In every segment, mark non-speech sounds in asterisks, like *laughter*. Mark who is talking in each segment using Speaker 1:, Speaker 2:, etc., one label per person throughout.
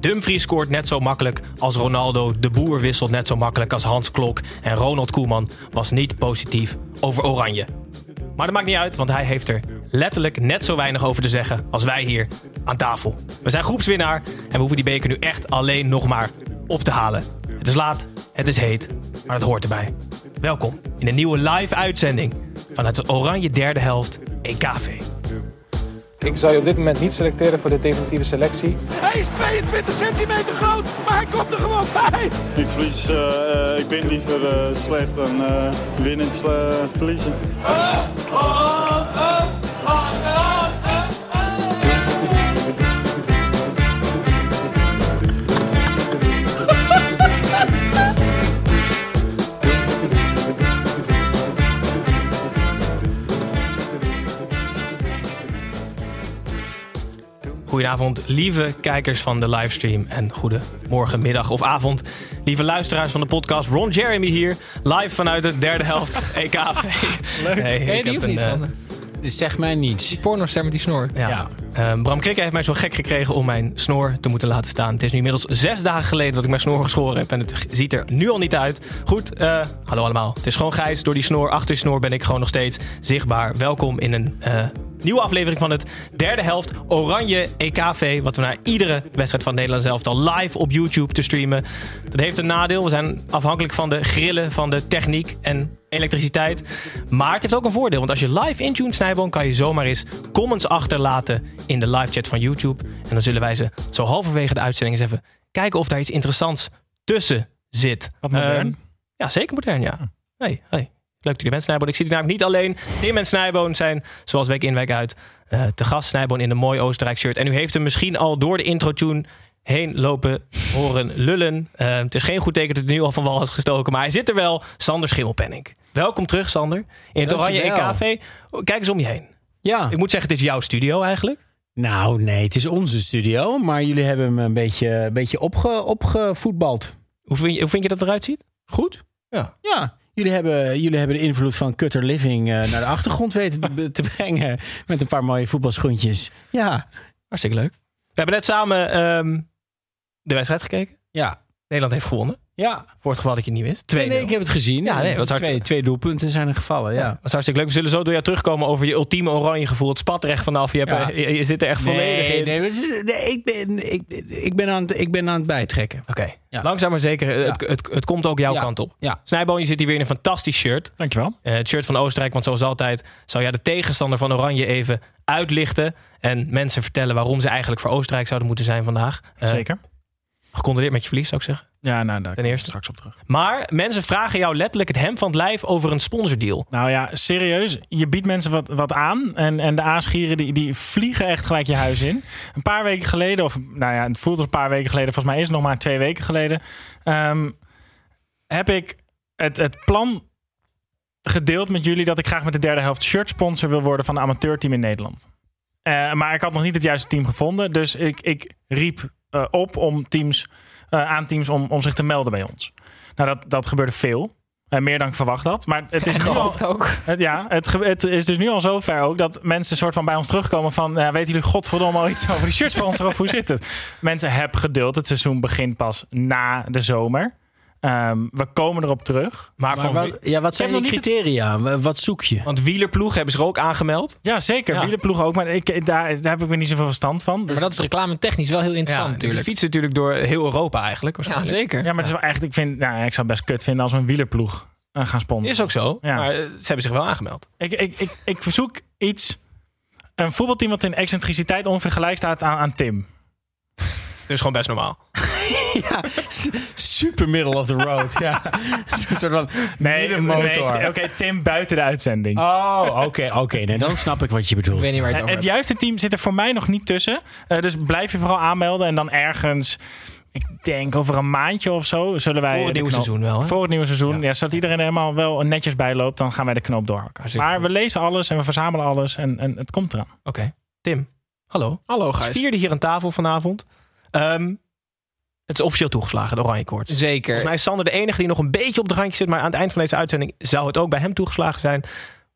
Speaker 1: Dumfries scoort net zo makkelijk als Ronaldo. De Boer wisselt net zo makkelijk als Hans Klok. En Ronald Koeman was niet positief over Oranje. Maar dat maakt niet uit, want hij heeft er letterlijk net zo weinig over te zeggen als wij hier aan tafel. We zijn groepswinnaar en we hoeven die beker nu echt alleen nog maar op te halen. Het is laat, het is heet, maar het hoort erbij. Welkom in een nieuwe live uitzending vanuit de Oranje derde helft EKV.
Speaker 2: Ik zou je op dit moment niet selecteren voor de definitieve selectie.
Speaker 3: Hij is 22 centimeter groot, maar hij komt er gewoon bij.
Speaker 4: Ik verlies, eh, eh, ik ben liever eh, slecht dan eh winnend sle- verliezen.
Speaker 1: Goedenavond, lieve kijkers van de livestream. En goedemorgen, middag of avond. Lieve luisteraars van de podcast. Ron Jeremy hier, live vanuit de derde helft *laughs* EKV. Leuk.
Speaker 5: Je die of niet, Sander?
Speaker 6: Zeg mij niets.
Speaker 5: Die pornoster met die snor.
Speaker 1: Ja. Ehm, Bram Krikke heeft mij zo gek gekregen om mijn snor te moeten laten staan. Het is nu inmiddels zes dagen geleden dat ik mijn snor geschoren heb. En het ziet er nu al niet uit. Goed, eh, hallo allemaal. Het is gewoon Gijs. Door die snor, achter die snor ben ik gewoon nog steeds zichtbaar. Welkom in een eh, nieuwe aflevering van het derde helft Oranje EKV. Wat we naar iedere wedstrijd van Nederland zelf al live op YouTube te streamen. Dat heeft een nadeel. We zijn afhankelijk van de grillen, van de techniek en elektriciteit. Maar het heeft ook een voordeel. Want als je live intunt Snijboom, kan je zomaar eens comments achterlaten in de live chat van YouTube. En dan zullen wij ze zo halverwege de uitzending eens even kijken of daar iets interessants tussen zit.
Speaker 2: Wat modern.
Speaker 1: Ehm, ja, zeker modern, ja. Hey, hey. Leuk dat je bent, Snijboon. Ik zit hier namelijk niet alleen. Tim en Snijboon zijn, zoals week in, week uit, eh, te gast. Snijboon in een mooi Oostenrijk shirt. En u heeft hem misschien al door de intro-tune heen lopen horen lullen. Eh, het is geen goed teken dat het nu al van wal is gestoken. Maar hij zit er wel. Sander Schimmelpenning. Welkom terug, Sander. In het Oranje. EKV. Kijk eens om je heen.
Speaker 6: Ja.
Speaker 1: Ik moet zeggen, het is jouw studio eigenlijk.
Speaker 6: Nou, nee, het is onze studio. Maar jullie hebben hem een beetje, een beetje opge, opgevoetbald.
Speaker 1: Hoe vind, je, hoe vind je dat eruit ziet?
Speaker 6: Goed?
Speaker 1: Ja.
Speaker 6: Ja. Jullie hebben, jullie hebben de invloed van Cutter Living eh, naar de achtergrond weten te, te brengen. Met een paar mooie voetbalschoentjes. Ja.
Speaker 1: Hartstikke leuk. We hebben net samen ehm, de wedstrijd gekeken.
Speaker 6: Ja.
Speaker 1: Nederland heeft gewonnen.
Speaker 6: Ja.
Speaker 1: Voor het geval dat je het niet wist. Twee
Speaker 6: Nee, nee, ik heb het gezien.
Speaker 1: Ja, nee, wat
Speaker 6: twee, doelpunten zijn er gevallen. Ja.
Speaker 1: Dat is hartstikke leuk. We zullen zo door jou terugkomen over je ultieme oranje gevoel. Het spat er echt vanaf. Je, hebt,
Speaker 6: Ja.
Speaker 1: je, je zit er echt volledig in.
Speaker 6: nee, is- nee, ik, ben, ik, ik, ben aan het, ik ben aan het bijtrekken.
Speaker 1: Oké,
Speaker 6: Ja.
Speaker 1: langzaam maar zeker. Het, het, het komt ook jouw kant op.
Speaker 6: Ja.
Speaker 1: Snijboon, je zit hier weer in een fantastisch shirt.
Speaker 2: Dankjewel.
Speaker 1: Eh, het shirt van Oostenrijk, want zoals altijd zou jij de tegenstander van Oranje even uitlichten. En mensen vertellen waarom ze eigenlijk voor Oostenrijk zouden moeten zijn vandaag. Eh,
Speaker 2: Zeker.
Speaker 1: Gecondoleerd met je verlies, zou ik zeggen.
Speaker 2: Ja, nou, daar
Speaker 1: Ten eerste.
Speaker 2: straks op terug.
Speaker 1: Maar mensen vragen jou letterlijk het hem van het lijf over een sponsordeal.
Speaker 2: Nou ja, serieus. Je biedt mensen wat, wat aan. En, en de aasgieren die, die vliegen echt gelijk je huis in. Een paar weken geleden, of nou ja, het voelt als een paar weken geleden. Volgens mij is het nog maar twee weken geleden. ehm, heb ik het, het plan gedeeld met jullie dat ik graag met de derde helft shirt sponsor wil worden van een amateurteam in Nederland. Eh, maar ik had nog niet het juiste team gevonden. Dus ik, ik riep eh, op om teams, aan teams om, om zich te melden bij ons. Nou, dat, dat gebeurde veel. Eh, meer dan ik verwacht had. Maar het is *laughs*
Speaker 5: En
Speaker 2: nu al,
Speaker 5: ook.
Speaker 2: het, ja, het, is dus nu al zover ook dat mensen soort van bij ons terugkomen van... Ja, weten jullie godverdomme al iets over die shirtsponsor of hoe zit het? Mensen, heb geduld. Het seizoen begint pas na de zomer. Ehm, we komen erop terug.
Speaker 1: Maar,
Speaker 6: Maar
Speaker 1: van,
Speaker 6: wat, ja, wat zijn
Speaker 2: niet
Speaker 6: criteria? Wa- Wat zoek je?
Speaker 1: want wielerploeg hebben ze er ook aangemeld.
Speaker 2: Ja, zeker.
Speaker 1: Ja.
Speaker 2: Wielerploeg ook. Maar ik, daar, daar heb ik weer niet zoveel verstand van. Dus,
Speaker 5: Maar dat is reclame technisch wel heel interessant
Speaker 1: Ja,
Speaker 5: natuurlijk.
Speaker 1: Die fietsen natuurlijk door heel Europa eigenlijk.
Speaker 5: Ja, zeker.
Speaker 2: ja, maar het is wel echt... Ik, vind, nou, ik zou het best kut vinden als we een wielerploeg eh, gaan sponsoren.
Speaker 1: Is ook zo.
Speaker 2: Ja.
Speaker 1: Maar ze hebben zich wel aangemeld.
Speaker 2: Ik, ik, ik, ik verzoek iets... Een voetbalteam wat in excentriciteit ongeveer gelijk staat aan, aan Tim. *laughs*
Speaker 1: Dus gewoon best normaal. *laughs*
Speaker 6: ja, super middle of the road. Ja. *laughs* Een soort van
Speaker 2: Nee,
Speaker 6: middenmotor.
Speaker 2: nee, Oké, Tim buiten de uitzending.
Speaker 6: Oh, oké, oké. Nee, dan snap ik wat je bedoelt.
Speaker 5: Ik weet niet waar je het
Speaker 2: het juiste team zit er voor mij nog niet tussen. Eh, dus blijf je vooral aanmelden. En dan ergens, ik denk over een maandje of zo, zullen wij...
Speaker 1: Voor het nieuwe
Speaker 2: knoop-
Speaker 1: seizoen wel, hè?
Speaker 2: Voor het nieuwe seizoen. Ja. zodat iedereen er helemaal wel netjes bij loopt. Dan gaan wij de knoop doorhakken. Maar
Speaker 1: goed.
Speaker 2: we lezen alles en we verzamelen alles. En, en het komt eraan.
Speaker 1: Oké. Tim, hallo.
Speaker 5: Hallo
Speaker 1: Het
Speaker 5: Gijs.
Speaker 1: vierde hier aan tafel vanavond. Ehm, het is officieel toegeslagen, de Oranje Koorts.
Speaker 5: Zeker.
Speaker 1: Volgens mij is Sander de enige die nog een beetje op de randje zit. Maar aan het eind van deze uitzending zou het ook bij hem toegeslagen zijn.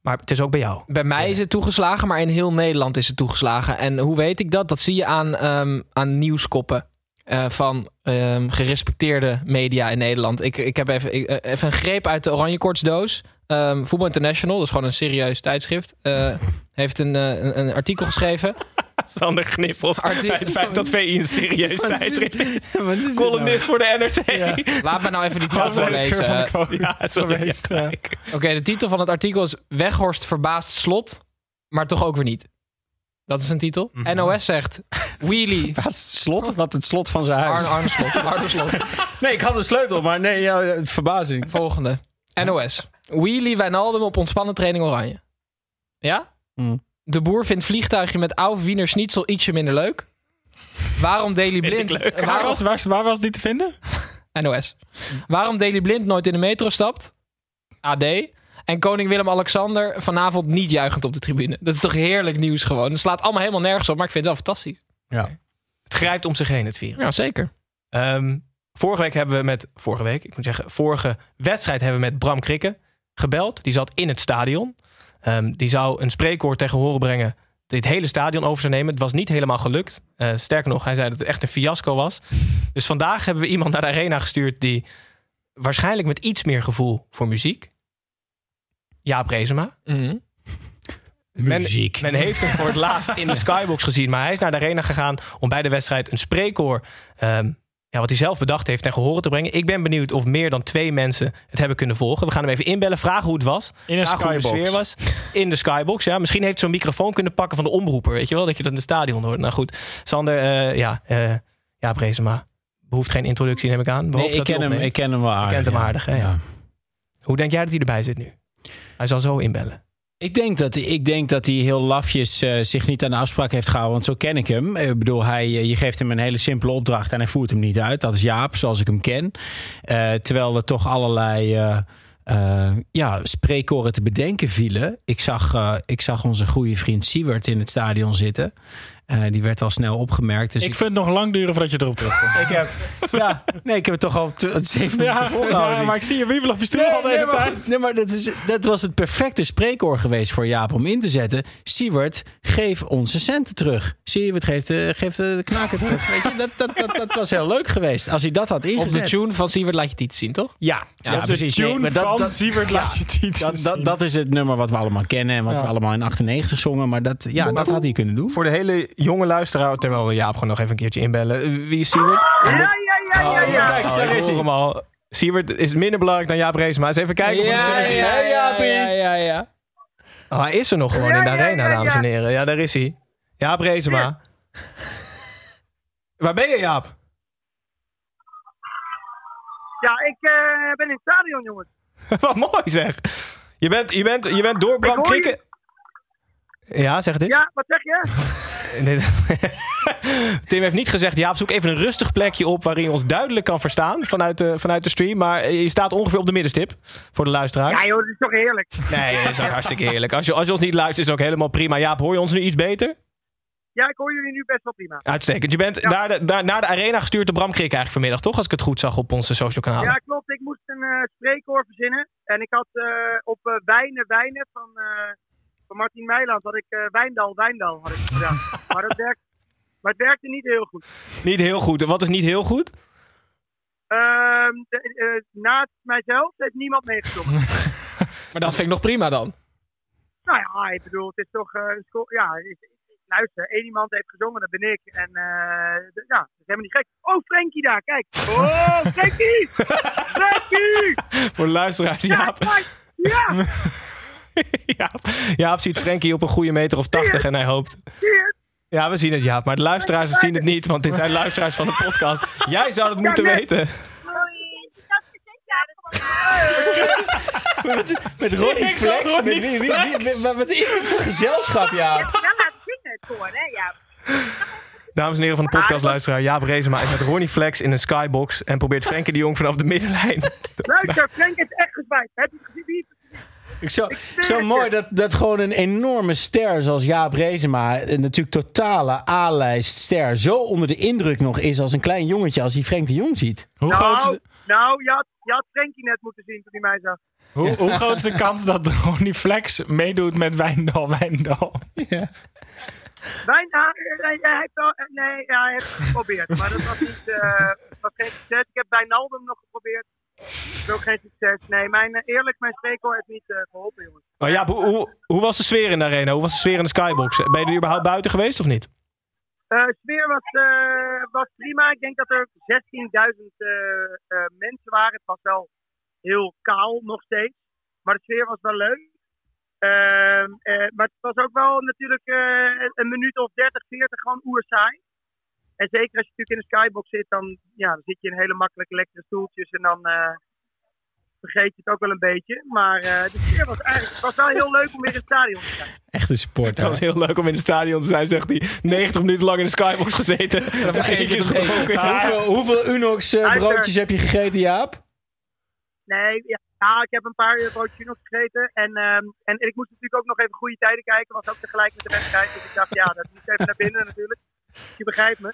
Speaker 1: Maar het is ook bij jou.
Speaker 5: Bij mij is het toegeslagen, maar in heel Nederland is het toegeslagen. En hoe weet ik dat? Dat zie je aan, ehm, aan nieuwskoppen eh, van ehm, gerespecteerde media in Nederland. Ik, ik heb even, ik, eh, even een greep uit de Oranje Kortsdoos. Ehm Voetbal International, dat is gewoon een serieus tijdschrift, eh, *laughs* heeft een, eh, een, een artikel geschreven.
Speaker 1: Sander gniffelt bij het feit dat VI een serieus *laughs* tijdschrift is. Columnist voor de NRC.
Speaker 5: Laat me nou even die titel voorlezen.
Speaker 1: Ja, sorry. Ja.
Speaker 5: Oké, de titel van het artikel is Weghorst verbaast slot, maar toch ook weer niet. Dat is een titel.
Speaker 1: Mhm.
Speaker 5: NOS zegt Wheelie.
Speaker 6: Was het slot? Wat het slot van zijn huis?
Speaker 5: Arne, Arne Slot. Arne Slot. *laughs*
Speaker 6: Nee, ik had een sleutel, maar nee, ja, verbazing.
Speaker 5: Volgende. NOS. Wheelie Wijnaldum op ontspannen training oranje. Ja?
Speaker 6: Hmm.
Speaker 5: De boer vindt vliegtuigje met oude Wiener Schnitzel ietsje minder leuk. Waarom Daily Blind...
Speaker 2: Waar was, waar, waar was die te vinden? *laughs*
Speaker 5: NOS. Waarom Daily Blind nooit in de metro stapt? AD. En koning Willem-Alexander vanavond niet juichend op de tribune. Dat is toch heerlijk nieuws gewoon. Het slaat allemaal helemaal nergens op, maar ik vind het wel fantastisch.
Speaker 1: Het grijpt om zich heen, het virus.
Speaker 5: Ja, zeker.
Speaker 1: Ehm, vorige week hebben we met... Vorige week, ik moet zeggen, vorige wedstrijd hebben we met Bram Krikke gebeld. Die zat in het stadion. Ehm, die zou een spreekwoord tegen horen brengen... die het hele stadion over zou nemen. Het was niet helemaal gelukt. Eh, sterker nog, hij zei dat het echt een fiasco was. Dus vandaag hebben we iemand naar de arena gestuurd... die waarschijnlijk met iets meer gevoel voor muziek... Jaap Rezema.
Speaker 5: Mhm.
Speaker 6: Muziek.
Speaker 1: Men heeft hem voor het laatst in de skybox gezien. Maar hij is naar de arena gegaan om bij de wedstrijd een spreekkoor... ehm, ja, wat hij zelf bedacht heeft ten gehore te brengen. Ik ben benieuwd of meer dan twee mensen het hebben kunnen volgen. We gaan hem even inbellen, vragen hoe het was.
Speaker 2: In een
Speaker 1: vragen hoe de
Speaker 2: skybox.
Speaker 1: sfeer was. In de skybox, ja. Misschien heeft zo'n microfoon kunnen pakken van de omroeper. Weet je wel, dat je dat in het stadion hoort. Nou goed, Sander, eh, ja, eh ja, Brezema. Behoeft geen introductie, neem ik aan.
Speaker 6: Nee, ik ken, hem, ik ken hem wel aardig.
Speaker 1: kent hem
Speaker 6: ja.
Speaker 1: aardig, hè, ja. Hoe denk jij dat hij erbij zit nu? Hij zal zo inbellen.
Speaker 6: Ik denk dat, ik denk dat hij heel lafjes eh, zich niet aan de afspraak heeft gehouden. Want zo ken ik hem. Ik bedoel, hij, eh, je geeft hem een hele simpele opdracht en hij voert hem niet uit. Dat is Jaap, zoals ik hem ken. Eh, terwijl er toch allerlei eh, eh, ja, spreekkoren te bedenken vielen. Ik zag, eh, ik zag onze goede vriend Siewert in het stadion zitten. Eh, die werd al snel opgemerkt. Dus
Speaker 2: Ik vind het nog lang duren voordat je erop terugkomt. *laughs*
Speaker 6: ik heb, ja, nee, ik heb het toch al zeven minuten
Speaker 2: Ja, ja, maar ik zie je wiebel op je stoel
Speaker 6: Nee,
Speaker 2: al de
Speaker 6: nee,
Speaker 2: hele
Speaker 6: maar
Speaker 2: tijd.
Speaker 6: goed, nee, maar dat, is, dat was het perfecte spreekwoord geweest voor Jaap om in te zetten. Siewert, geef onze centen terug. Siewert geeft, geeft de knaken terug. Weet je, dat, dat, dat, dat was heel leuk geweest. Als hij dat had
Speaker 5: Op
Speaker 6: ingezet.
Speaker 5: de tune van Siewert laat je het iets zien, toch?
Speaker 6: Ja, ja,
Speaker 5: op de
Speaker 6: precies.
Speaker 2: Tune
Speaker 6: Nee, maar dat,
Speaker 2: van
Speaker 6: dat,
Speaker 2: Siewert laat je het iets
Speaker 6: dat,
Speaker 2: zien.
Speaker 6: dat, dat is het nummer wat we allemaal kennen en wat
Speaker 2: Ja.
Speaker 6: we allemaal in 98 zongen. Maar dat, ja, dat had hij kunnen doen.
Speaker 1: Voor de hele jonge luisteraar, terwijl we Jaap gewoon nog even een keertje inbellen. Eh, Wie is Siewert?
Speaker 3: Ja, ja, ja, ja, ja.
Speaker 1: Kijk, daar is hij. hem al. Siewert is minder belangrijk dan Jaap Reesma. Eens even kijken of
Speaker 5: ja,
Speaker 1: zien.
Speaker 5: ja,
Speaker 1: Hey,
Speaker 5: ja,
Speaker 1: Jaapie.
Speaker 5: ja, ja, ja.
Speaker 1: Oh, hij is er nog gewoon
Speaker 3: Ja,
Speaker 1: in de
Speaker 3: ja,
Speaker 1: arena,
Speaker 3: ja,
Speaker 1: dames en heren. Ja, daar is hij. Jaap Reesma. Waar ben je, Jaap?
Speaker 3: Ja, ik eh, ben in het stadion, jongens. *laughs*
Speaker 1: Wat mooi zeg. Je bent, je bent, je bent door Bram
Speaker 3: hoor je.
Speaker 1: Krikke... Ja, zeg het eens.
Speaker 3: Ja, wat zeg je? *laughs* *laughs*
Speaker 1: Tim heeft niet gezegd, Jaap, zoek even een rustig plekje op waarin je ons duidelijk kan verstaan vanuit de, vanuit de stream. Maar je staat ongeveer op de middenstip voor de luisteraars.
Speaker 3: Ja, joh, dat is toch heerlijk. *laughs*
Speaker 1: Nee, dat is ook hartstikke heerlijk. Als je, als je ons niet luistert, is het ook helemaal prima. Jaap, hoor je ons nu iets beter?
Speaker 3: Ja, ik hoor jullie nu best wel prima.
Speaker 1: Uitstekend. Je bent naar, de, daar, naar de arena gestuurd door Bram Krik eigenlijk vanmiddag, toch? Als ik het goed zag op onze social kanalen.
Speaker 3: Ja, klopt. Ik moest een spreekwoord verzinnen. En ik had eh, op eh, Wijnen, Wijnen van, van Martin Meiland, had ik eh, Wijndal, Wijndal had ik gedaan. *laughs* maar, dat werkt, maar het werkte niet heel goed.
Speaker 1: Niet heel goed. Wat is niet heel goed?
Speaker 3: Ehm, de- eh, naast mijzelf heeft niemand meegezongen. *laughs*
Speaker 5: Maar dat vind ik nog prima dan.
Speaker 3: nou ja, ik bedoel, het is toch eh, Ja, het- luister, één iemand heeft gezongen, dat ben ik. En eh, ja, dat is helemaal niet gek. Oh, Frenkie daar, kijk. Oh, Frenkie! *laughs* Frenkie!
Speaker 1: Voor de luisteraars,
Speaker 3: Ja,
Speaker 1: Jaap.
Speaker 3: kijk. Ja, *laughs*
Speaker 1: Jaap, Jaap ziet Frenkie op een goede meter of 80 en hij hoopt... Ja, we zien het, Jaap. Maar de luisteraars zien het niet, want dit zijn luisteraars van de podcast. Jij zou het moeten weten.
Speaker 6: Met Ronnie Flex? Met wie, wie, wie- wat- is dit voor gezelschap, ja?
Speaker 7: Ja, zingen het voor, hè? Ja.
Speaker 1: Dames en heren van de podcastluisteraar, Jaap Reesema is met Ronnie Flex in een skybox en probeert Frenkie de Jong vanaf de middenlijn.
Speaker 3: Luister, Frank is echt gezwaaid. Heb je gezien? Wie-
Speaker 6: Zo, zo mooi dat, dat gewoon een enorme ster zoals Jaap Rezema, een natuurlijk totale A-lijst ster, zo onder de indruk nog is als een klein jongetje als hij Frank de Jong ziet.
Speaker 2: Hoe, groot is
Speaker 3: Nou,
Speaker 2: de,
Speaker 3: nou je, had, je had Frenkie net moeten zien toen hij mij zag.
Speaker 2: hoe, hoe groot is de kans dat *laughs* Ronnie Flex meedoet met Wijndal Wijndal?
Speaker 3: Wijn, hij, hij heeft al, nee, ja, hij heeft het geprobeerd. Maar dat was, niet, eh, was geen succes. Ik heb bij Naldum nog geprobeerd. Is ook geen succes. Nee, mijn, eh, eerlijk, mijn spreekwoord heeft niet eh, geholpen, jongens.
Speaker 1: Maar Jaap, hoe, hoe, hoe was de sfeer in de arena? Hoe was de sfeer in de skybox? Ben je er überhaupt buiten geweest of niet?
Speaker 3: Eh, De sfeer was, was prima. Ik denk dat er 16.000 eh, eh, mensen waren. Het was wel heel kaal nog steeds. Maar de sfeer was wel leuk. Ehm, eh, maar het was ook wel natuurlijk een minuut of 30, 40 gewoon oerzaai. En zeker als je natuurlijk in de skybox zit, dan, ja, dan zit je in hele makkelijke lekkere stoeltjes. En dan eh, vergeet je het ook wel een beetje. Maar eh, de sfeer was eigenlijk het was wel heel leuk om weer in het stadion te zijn.
Speaker 6: Echt een supporter.
Speaker 1: Het was heel leuk om in het stadion te zijn, zegt hij. 90 minuten lang in de skybox gezeten. Dan
Speaker 5: vergeet je het
Speaker 1: gedronken.
Speaker 6: Hoeveel, hoeveel Unox eh, broodjes heb je gegeten, Jaap?
Speaker 3: Nee, ja, ja, ik heb een paar broodjes nog gegeten. En, ehm, en ik moest natuurlijk ook nog even goede tijden kijken. Was ook tegelijk met de wedstrijd. Dus ik dacht, ja, dat moet even naar binnen natuurlijk. Je begrijpt me.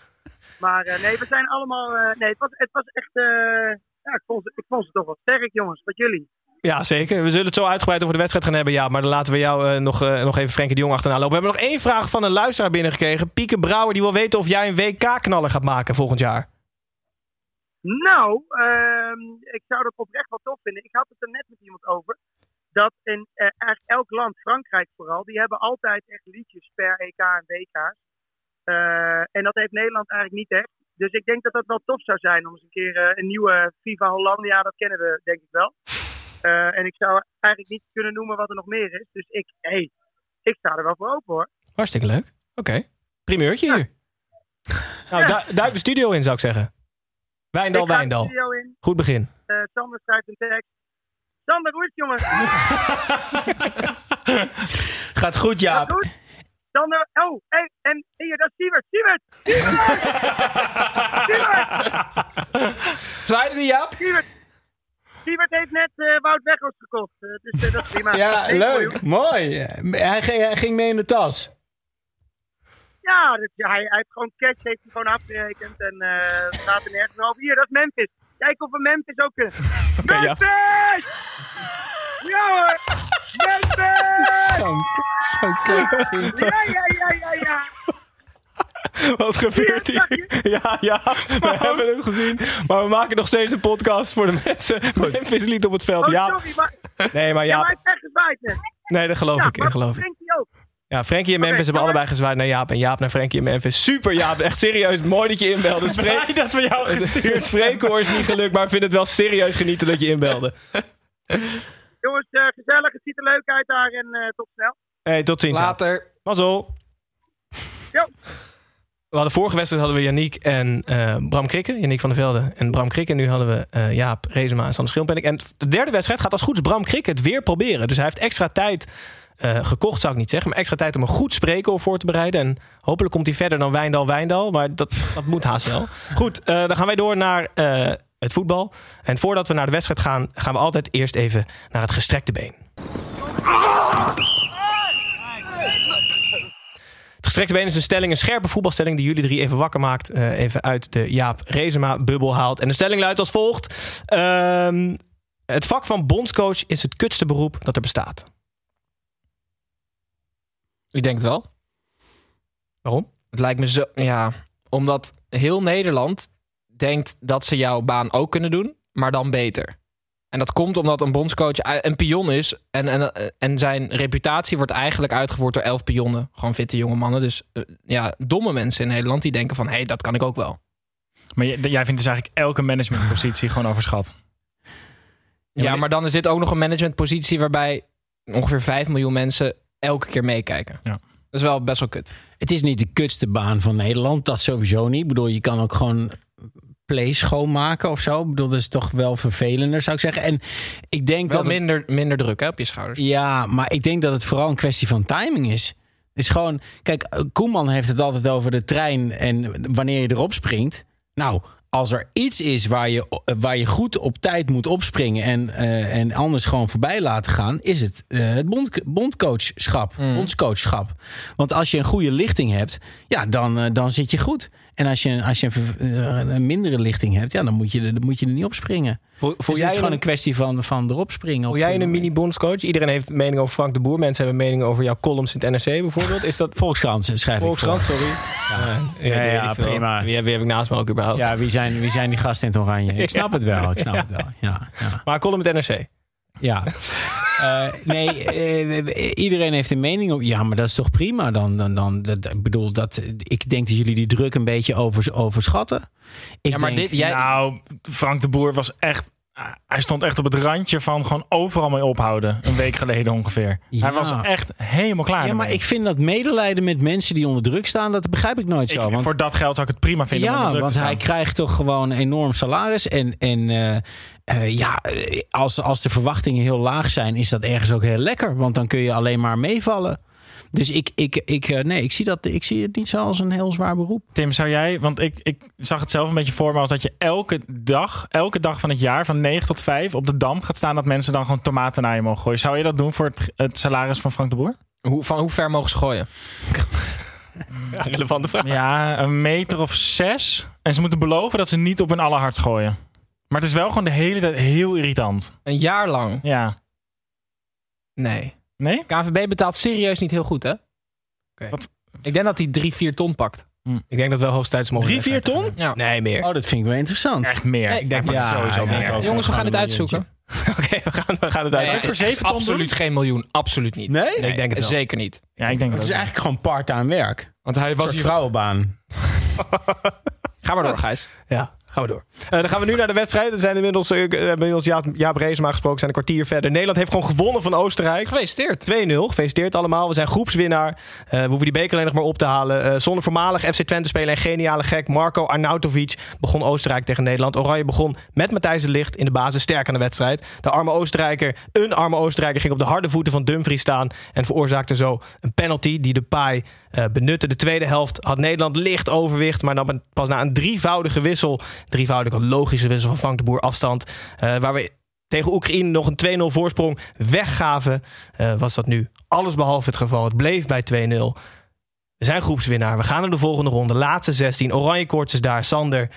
Speaker 3: Maar eh, nee, we zijn allemaal... eh, nee, het was, het was echt... eh, ja, ik vond, ze- ik vond ze toch wel sterk, jongens. Wat jullie.
Speaker 1: Ja, zeker. We zullen het zo uitgebreid over de wedstrijd gaan hebben. Ja, maar dan laten we jou nog, nog even Frenkie de Jong achterna lopen. We hebben nog één vraag van een luisteraar binnengekregen. Pieke Brouwer, die wil weten of jij een WK-knaller gaat maken volgend jaar.
Speaker 3: Nou, ehm, ik zou dat oprecht wel tof vinden. Ik had het er net met iemand over. Dat in eh, eigenlijk elk land, Frankrijk vooral, die hebben altijd echt liedjes per EK en WK's. Eh, en dat heeft Nederland eigenlijk niet echt. Dus ik denk dat dat wel tof zou zijn om eens een keer eh, een nieuwe FIFA Hollandia, dat kennen we denk ik wel. Eh, en ik zou eigenlijk niet kunnen noemen wat er nog meer is. Dus ik, hey, ik sta er wel voor open hoor.
Speaker 1: Hartstikke leuk. Oké. Primeurtje hier. *laughs* Nou,
Speaker 3: Ja.
Speaker 1: du- duik de studio in, zou ik zeggen. Wijndal,
Speaker 3: ik
Speaker 1: Wijndal.
Speaker 3: studio in.
Speaker 1: Goed begin.
Speaker 3: Eh, Sander schrijft een tekst. Sander, hoe is het jongen? *laughs*
Speaker 6: Gaat goed, Jaap.
Speaker 3: Goed. Dan, eh, oh, hey, en hier, dat is Sievert. Sievert! *laughs* Sievert!
Speaker 5: Zwaaide die Jaap?
Speaker 3: Sievert! Sievert heeft net eh, Wout Weghorst gekocht. Eh, dus dat is prima.
Speaker 6: Ja, leuk. Mooi. Hij, ging- hij ging mee in de tas.
Speaker 3: Ja, dus, ja, hij, hij heeft gewoon cash, heeft hij gewoon afgerekend. En eh het gaat er nergens over. Hier, dat is Memphis. Kijk of we Memphis ook kunnen. *laughs*
Speaker 1: ja.
Speaker 3: Memphis! Ja hoor! Memphis!
Speaker 6: Zo.
Speaker 3: Ja, ja, ja, ja, ja.
Speaker 1: Wat gebeurt hier? Ja, ja, we hebben het gezien. Maar we maken nog steeds een podcast voor de mensen. Memphis lied op het veld.
Speaker 3: Oh,
Speaker 1: Ja,
Speaker 3: sorry, maar,
Speaker 1: nee, maar
Speaker 3: ja, net.
Speaker 1: Nee, dat geloof
Speaker 3: Ja,
Speaker 1: ik. Dat geloof ik.
Speaker 3: Ook.
Speaker 1: Ja, Frenkie en Memphis hebben
Speaker 3: maar-
Speaker 1: allebei gezwaaid naar Jaap. En Jaap naar Frenkie en Memphis. Super Jaap, echt serieus. Mooi dat je inbelde. *laughs* Spreek,
Speaker 2: dat we jou gestuurd.
Speaker 1: spreekhoor is niet gelukt, maar ik vind het wel serieus genieten dat je inbelde. *laughs*
Speaker 3: Jongens, eh, gezellig. Het ziet er leuk uit daar. En eh, tot snel.
Speaker 1: Hey, tot ziens.
Speaker 5: Later.
Speaker 1: Mazzel.
Speaker 3: Jo.
Speaker 1: We hadden vorige wedstrijd hadden we Yannick en eh, Bram Krikke. Yannick van der Velde en Bram Krikke. En nu hadden we eh, Jaap, Rezema en Sander Schilpenning. En de derde wedstrijd gaat als goed is Bram Krikke het weer proberen. Dus hij heeft extra tijd eh, gekocht, zou ik niet zeggen. Maar extra tijd om een goed spreker voor te bereiden. En hopelijk komt hij verder dan Wijndal, Wijndal. Maar dat, dat moet haast wel. Goed, eh, dan gaan wij door naar eh, het voetbal. En voordat we naar de wedstrijd gaan, gaan we altijd eerst even naar het gestrekte been. Het gestrekte been is een stelling, een scherpe voetbalstelling die jullie drie even wakker maakt. eh, even uit de Jaap Rezema-bubbel haalt. En de stelling luidt als volgt. Ehm, het vak van bondscoach is het kutste beroep dat er bestaat.
Speaker 5: Ik denk het wel.
Speaker 1: Waarom?
Speaker 5: Het lijkt me zo. Ja, omdat heel Nederland denkt dat ze jouw baan ook kunnen doen, maar dan beter. En dat komt omdat een bondscoach een pion is. En, en, en zijn reputatie wordt eigenlijk uitgevoerd door elf pionnen. Gewoon fitte jonge mannen. Dus eh, ja, domme mensen in Nederland die denken van... hé, hey, dat kan ik ook wel.
Speaker 2: Maar jij jij vindt dus eigenlijk elke managementpositie *laughs* gewoon overschat.
Speaker 5: Ja, maar dan is dit ook nog een managementpositie... waarbij ongeveer 5 miljoen mensen elke keer meekijken.
Speaker 2: Ja.
Speaker 5: Dat is wel best wel kut.
Speaker 6: Het is niet de kutste baan van Nederland. Dat sowieso niet. Ik bedoel, je kan ook gewoon play schoonmaken of zo. Ik bedoel, dat is toch wel vervelender, zou ik zeggen. En ik denk
Speaker 5: Wel
Speaker 6: dat... het-
Speaker 5: minder, minder druk hè, op je schouders.
Speaker 6: ja, maar ik denk dat het vooral een kwestie van timing is. Is gewoon, kijk, eh, Koeman heeft het altijd over de trein en wanneer je erop springt. Nou, als er iets is waar je, waar je goed op tijd moet opspringen en, eh, en anders gewoon voorbij laten gaan, is het eh, het bond, bondcoachschap, bondscoachschap. Want als je een goede lichting hebt, ja, dan, eh, dan zit je goed. En als je, als je een, eh, een mindere lichting hebt, ja, dan moet je, er- dan moet je er niet op springen.
Speaker 1: Voel,
Speaker 6: Dus het
Speaker 1: jij
Speaker 6: is gewoon
Speaker 1: een,
Speaker 6: kwestie van, van erop springen.
Speaker 1: voel jij een mini-bondscoach? Iedereen heeft mening over Frank de Boer. Mensen hebben mening over jouw columns in het NRC bijvoorbeeld. Is dat
Speaker 6: Volkskrant schrijf ik
Speaker 1: Volkskrant?
Speaker 6: voor.
Speaker 1: Sorry. Ja,
Speaker 6: Ja,
Speaker 1: weet
Speaker 6: ja, prima.
Speaker 1: Wie heb, wie heb ik naast me ook überhaupt?
Speaker 6: Ja, wie zijn, wie zijn die gasten in het oranje? Ik *laughs* snap het wel, ik snap het wel. Ja, ja.
Speaker 1: Maar column met NRC.
Speaker 6: ja. *laughs* Eh, nee, eh, iedereen heeft een mening. Ja, maar dat is toch prima? Dan, dan, dan, dat, ik bedoel, dat, ik denk dat jullie die druk een beetje over, overschatten. Ik
Speaker 5: Ja, maar
Speaker 6: denk,
Speaker 5: dit, jij,
Speaker 2: Nou, Frank de Boer was echt... Hij stond echt op het randje van gewoon overal mee ophouden. Een week geleden ongeveer.
Speaker 6: Ja.
Speaker 2: Hij was echt helemaal klaar
Speaker 6: ja, maar ik vind dat medelijden met mensen die onder druk staan, dat begrijp ik nooit
Speaker 2: Ik-
Speaker 6: zo. Want,
Speaker 2: voor dat geld zou ik het prima vinden om onder
Speaker 6: ja,
Speaker 2: druk
Speaker 6: want
Speaker 2: te
Speaker 6: hij krijgt toch gewoon een enorm salaris. En, en eh, eh, ja, eh, als, als de verwachtingen heel laag zijn, is dat ergens ook heel lekker. Want dan kun je alleen maar meevallen. Dus ik, ik, ik, eh, nee, ik, zie dat, ik zie het niet zo als een heel zwaar beroep.
Speaker 2: Tim, zou jij, want ik, ik zag het zelf een beetje voor me als dat je elke dag, elke dag van het jaar van 9 tot 5 op de dam gaat staan dat mensen dan gewoon tomaten naar je mogen gooien. Zou je dat doen voor het, het salaris van Frank de Boer?
Speaker 5: hoe, van hoe ver mogen ze gooien? *laughs*
Speaker 1: Ja, relevante vraag.
Speaker 2: Ja, een meter of zes. En ze moeten beloven dat ze niet op hun allerhardst gooien. Maar het is wel gewoon de hele tijd heel irritant.
Speaker 5: Een jaar lang?
Speaker 2: Ja.
Speaker 5: Nee.
Speaker 2: Nee?
Speaker 5: KNVB betaalt serieus niet heel goed, hè?
Speaker 2: Wat-
Speaker 5: Ik denk dat hij drie, vier ton pakt.
Speaker 1: Ik denk dat wel hoogstijds mogen.
Speaker 6: Drie, vier ton?
Speaker 5: Ja.
Speaker 1: Nee, meer.
Speaker 6: Oh, dat vind ik wel interessant.
Speaker 2: Echt meer.
Speaker 5: Nee,
Speaker 2: ik denk het sowieso
Speaker 6: ja,
Speaker 2: meer.
Speaker 6: ja.
Speaker 5: Jongens, we gaan het uitzoeken. *laughs*
Speaker 1: Oké, we, gaan, we gaan het
Speaker 5: Nee,
Speaker 1: uit.
Speaker 2: voor zeven ton
Speaker 5: absoluut geen miljoen. Absoluut niet.
Speaker 6: Nee?
Speaker 1: ik denk het wel.
Speaker 5: Zeker niet.
Speaker 2: Ja, ik denk
Speaker 6: Het
Speaker 2: dat
Speaker 6: is
Speaker 2: ook.
Speaker 6: eigenlijk gewoon part-time werk.
Speaker 5: Want hij
Speaker 6: Een
Speaker 5: was
Speaker 6: soort
Speaker 5: hier...
Speaker 6: vrouwenbaan. *laughs*
Speaker 5: Ga maar door, Gijs.
Speaker 1: Ja, gaan we door. Eh, dan gaan we nu naar de wedstrijd. We zijn inmiddels, eh, we hebben inmiddels Jaap, Jaap Reesema gesproken. zijn een kwartier verder. Nederland heeft gewoon gewonnen van Oostenrijk.
Speaker 5: Gefeliciteerd.
Speaker 1: 2-0. Gefeliciteerd allemaal. We zijn groepswinnaar. Eh, we hoeven die beker alleen nog maar op te halen. Eh, zonder voormalig FC Twente speler en geniale gek Marco Arnautovic begon Oostenrijk tegen Nederland. Oranje begon met Matthijs de Ligt in de basis sterk aan de wedstrijd. De arme Oostenrijker, een arme Oostenrijker, ging op de harde voeten van Dumfries staan en veroorzaakte zo een penalty die de paai eh, benutte. De tweede helft had Nederland licht overwicht, maar dan pas na een drievoudige wissel, drievoudige logische wissel van Frank de Boer afstand, eh, waar we tegen Oekraïne nog een 2-0 voorsprong weggaven, eh, was dat nu alles behalve het geval. Het bleef bij 2-0. We zijn groepswinnaar. We gaan naar de volgende ronde. Laatste 16. Oranje koorts is daar. Sander,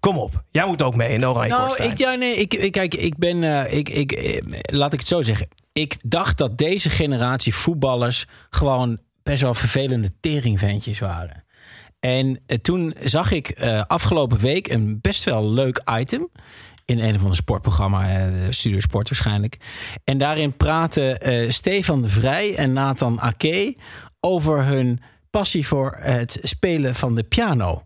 Speaker 1: kom op. Jij moet ook mee in de oranje
Speaker 6: Nou, ik, ja, nee, ik, ik, kijk, ik ben, ik, ik, laat ik het zo zeggen. Ik dacht dat deze generatie voetballers gewoon best wel vervelende teringventjes waren. En eh, toen zag ik eh, afgelopen week een best wel leuk item. In een of ander sportprogramma, eh, Studio Sport waarschijnlijk. En daarin praten Stefan de Vrij en Nathan Ake over hun passie voor het spelen van de piano.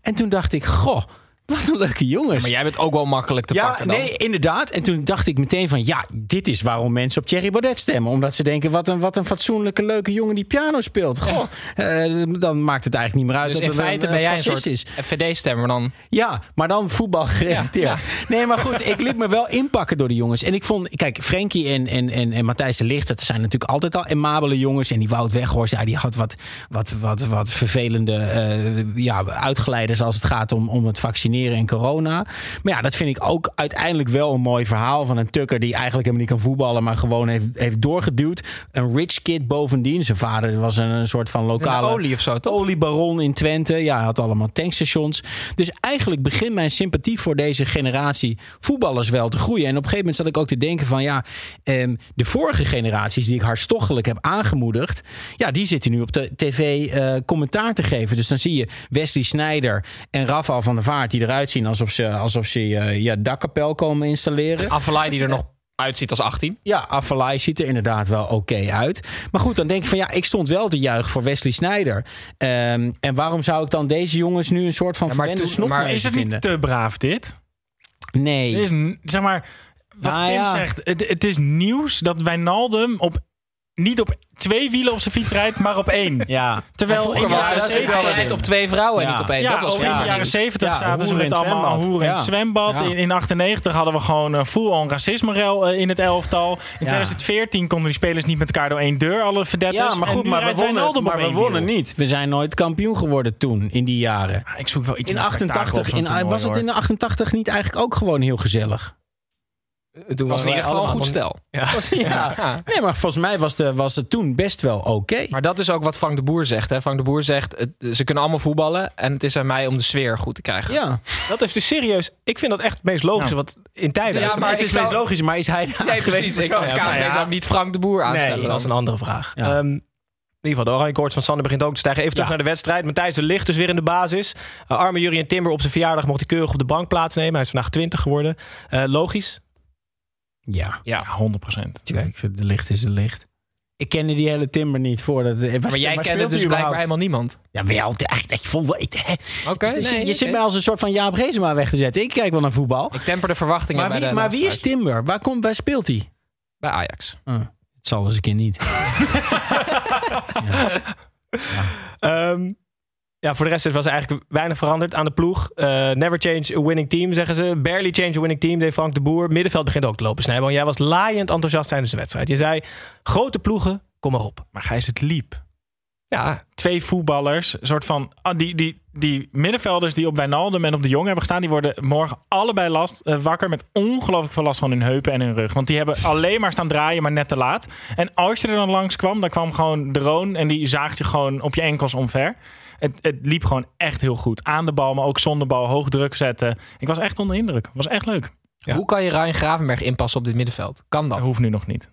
Speaker 6: En toen dacht ik, goh, wat een leuke jongens.
Speaker 5: Maar jij bent ook wel makkelijk te
Speaker 6: Ja,
Speaker 5: pakken dan.
Speaker 6: nee, inderdaad. En toen dacht ik meteen van... ja, dit is waarom mensen op Thierry Baudet stemmen. Omdat ze denken, wat een, wat een fatsoenlijke, leuke jongen die piano speelt. Goh, eh, dan maakt het eigenlijk niet meer uit
Speaker 5: Dus
Speaker 6: dat
Speaker 5: in feite
Speaker 6: een,
Speaker 5: ben jij een soort
Speaker 6: is.
Speaker 5: FVD-stemmer dan.
Speaker 6: Ja, maar dan voetbal gerelateerd.
Speaker 5: Ja,
Speaker 6: Nee, maar goed, ik liet me wel inpakken door de jongens. En ik vond, kijk, Frenkie en, en, en, en Matthijs de Ligt... dat zijn natuurlijk altijd al emabele jongens. En die Wout Weghorst, ja, die had wat, wat, wat, wat vervelende eh, ja, uitgeleiders... als het gaat om, om het vaccineren en corona. Maar ja, dat vind ik ook uiteindelijk wel een mooi verhaal... van een tukker die eigenlijk helemaal niet kan voetballen... maar gewoon heeft, heeft doorgeduwd. Een rich kid bovendien. Zijn vader was een, een soort van lokale...
Speaker 5: Olie of zo, toch?
Speaker 6: Oliebaron in Twente. Ja, hij had allemaal tankstations. Dus eigenlijk begint mijn sympathie voor deze generatie voetballers wel te groeien. En op een gegeven moment zat ik ook te denken van ja, ehm, de vorige generaties die ik hartstochtelijk heb aangemoedigd, ja, die zitten nu op de tv eh, commentaar te geven. Dus dan zie je Wesley Sneijder en Rafael van der Vaart die eruit zien alsof ze, alsof ze eh, ja, dakkapel komen installeren.
Speaker 5: Avalai die er nog uitziet als 18.
Speaker 6: Ja, Afalai ziet er inderdaad wel oké uit. Maar goed, dan denk ik van ja, ik stond wel te juichen voor Wesley Sneijder. Ehm, en waarom zou ik dan deze jongens nu een soort van
Speaker 5: Ja, maar
Speaker 6: snop
Speaker 5: maar
Speaker 2: Is het
Speaker 6: vinden?
Speaker 2: niet te braaf dit?
Speaker 6: Nee.
Speaker 2: Het is, zeg maar, wat
Speaker 6: Nou
Speaker 2: Tim
Speaker 6: ja.
Speaker 2: zegt, het, het is nieuws dat Wijnaldum op niet op twee wielen op zijn fiets rijdt, maar op één. *laughs*
Speaker 6: Ja.
Speaker 2: Terwijl in de jaren
Speaker 5: het
Speaker 6: dat is wel
Speaker 2: zeventig...
Speaker 6: een
Speaker 5: altijd op twee vrouwen en
Speaker 6: Ja.
Speaker 5: niet op één.
Speaker 2: Ja,
Speaker 5: dat was
Speaker 2: in de jaren
Speaker 5: nieuws.
Speaker 2: 70
Speaker 6: Ja,
Speaker 2: zaten ze met allemaal hoeren in het zwembad.
Speaker 6: Ja.
Speaker 2: In, in 98 hadden we gewoon uh, full-on racisme-rel eh, in het elftal. In 2014 konden die spelers niet met elkaar door één deur, alle verdetters.
Speaker 6: Ja, maar goed, maar we wonnen, maar we wonnen niet. We zijn nooit kampioen geworden toen, in die jaren.
Speaker 2: Ik zoek wel iets
Speaker 6: In
Speaker 2: meer spektakel
Speaker 6: 88,
Speaker 2: op zo'n
Speaker 6: in,
Speaker 2: toernooi,
Speaker 6: was het in de 88 niet eigenlijk ook gewoon heel gezellig?
Speaker 1: Toen
Speaker 5: was in ieder geval een goed stel.
Speaker 6: Ja.
Speaker 5: Ja.
Speaker 6: Nee, maar volgens mij was, de, was het toen best wel oké.
Speaker 5: Maar dat is ook wat Frank de Boer zegt. Hè. Frank de Boer zegt, het- ze kunnen allemaal voetballen. En het is aan mij om de sfeer goed te krijgen.
Speaker 6: Ja,
Speaker 1: Dat is dus serieus. Ik vind dat echt het meest logische.
Speaker 2: Ja.
Speaker 1: Wat in tijden.
Speaker 5: Ja,
Speaker 1: is.
Speaker 5: maar
Speaker 6: het is
Speaker 5: zou-
Speaker 6: logisch, maar is hij daar
Speaker 5: Nee, precies. Ik als KVB zou niet Frank de Boer aanstellen.
Speaker 1: Nee, dat is een andere vraag.
Speaker 6: Ja.
Speaker 1: Ehm, in ieder geval, de oranje koorts van Sander begint ook te stijgen. Even terug
Speaker 2: Ja.
Speaker 1: naar de wedstrijd. Matthijs de Ligt dus weer in de basis. Uh, arme Jurien Timber op zijn verjaardag mocht hij keurig op de bank plaatsnemen. Hij is vandaag 20 geworden. Eh, logisch.
Speaker 6: Ja,
Speaker 2: Ja, 100 procent.
Speaker 6: De licht is de licht. Ik kende die hele Timber niet voordat. Maar
Speaker 5: Maar jij kende dus blijkbaar helemaal niemand.
Speaker 6: Ja, wel. echt, Ik vond wel.
Speaker 5: Oké,
Speaker 6: je zit mij als een soort van Jaap Reesema weg te zetten. Ik kijk wel naar voetbal.
Speaker 5: Ik temper de verwachtingen
Speaker 6: Maar
Speaker 5: bij
Speaker 6: wie,
Speaker 5: de
Speaker 6: maar wie is. Timber? Waar, komt, waar speelt hij?
Speaker 5: Bij Ajax.
Speaker 6: Oh, het zal dus een keer niet. *laughs*
Speaker 1: Ehm, ja, voor de rest was er eigenlijk weinig veranderd aan de ploeg. Eh, never change a winning team, zeggen ze. Barely change a winning team, deed Frank de Boer. Middenveld begint ook te lopen, Snijboon. Jij was laaiend enthousiast tijdens de wedstrijd. Je zei, grote ploegen, kom maar op.
Speaker 2: Maar Gijs, het liep.
Speaker 1: Ja,
Speaker 2: Twee voetballers, een soort van... ah, die, die, die middenvelders die op Wijnaldum en op de Jong hebben gestaan... die worden morgen allebei last, eh, wakker met ongelooflijk veel last van hun heupen en hun rug. Want die hebben alleen maar staan draaien, maar net te laat. En als je er dan langs kwam, dan kwam gewoon de Roon... en die zaagt je gewoon op je enkels omver. Het, het liep gewoon echt heel goed. Aan de bal, maar ook zonder bal, hoog druk zetten. Ik was echt onder de indruk. Het was echt leuk.
Speaker 1: Ja.
Speaker 5: Hoe kan je Ryan Gravenberg inpassen op dit middenveld? Kan dat?
Speaker 2: Dat hoeft nu nog niet.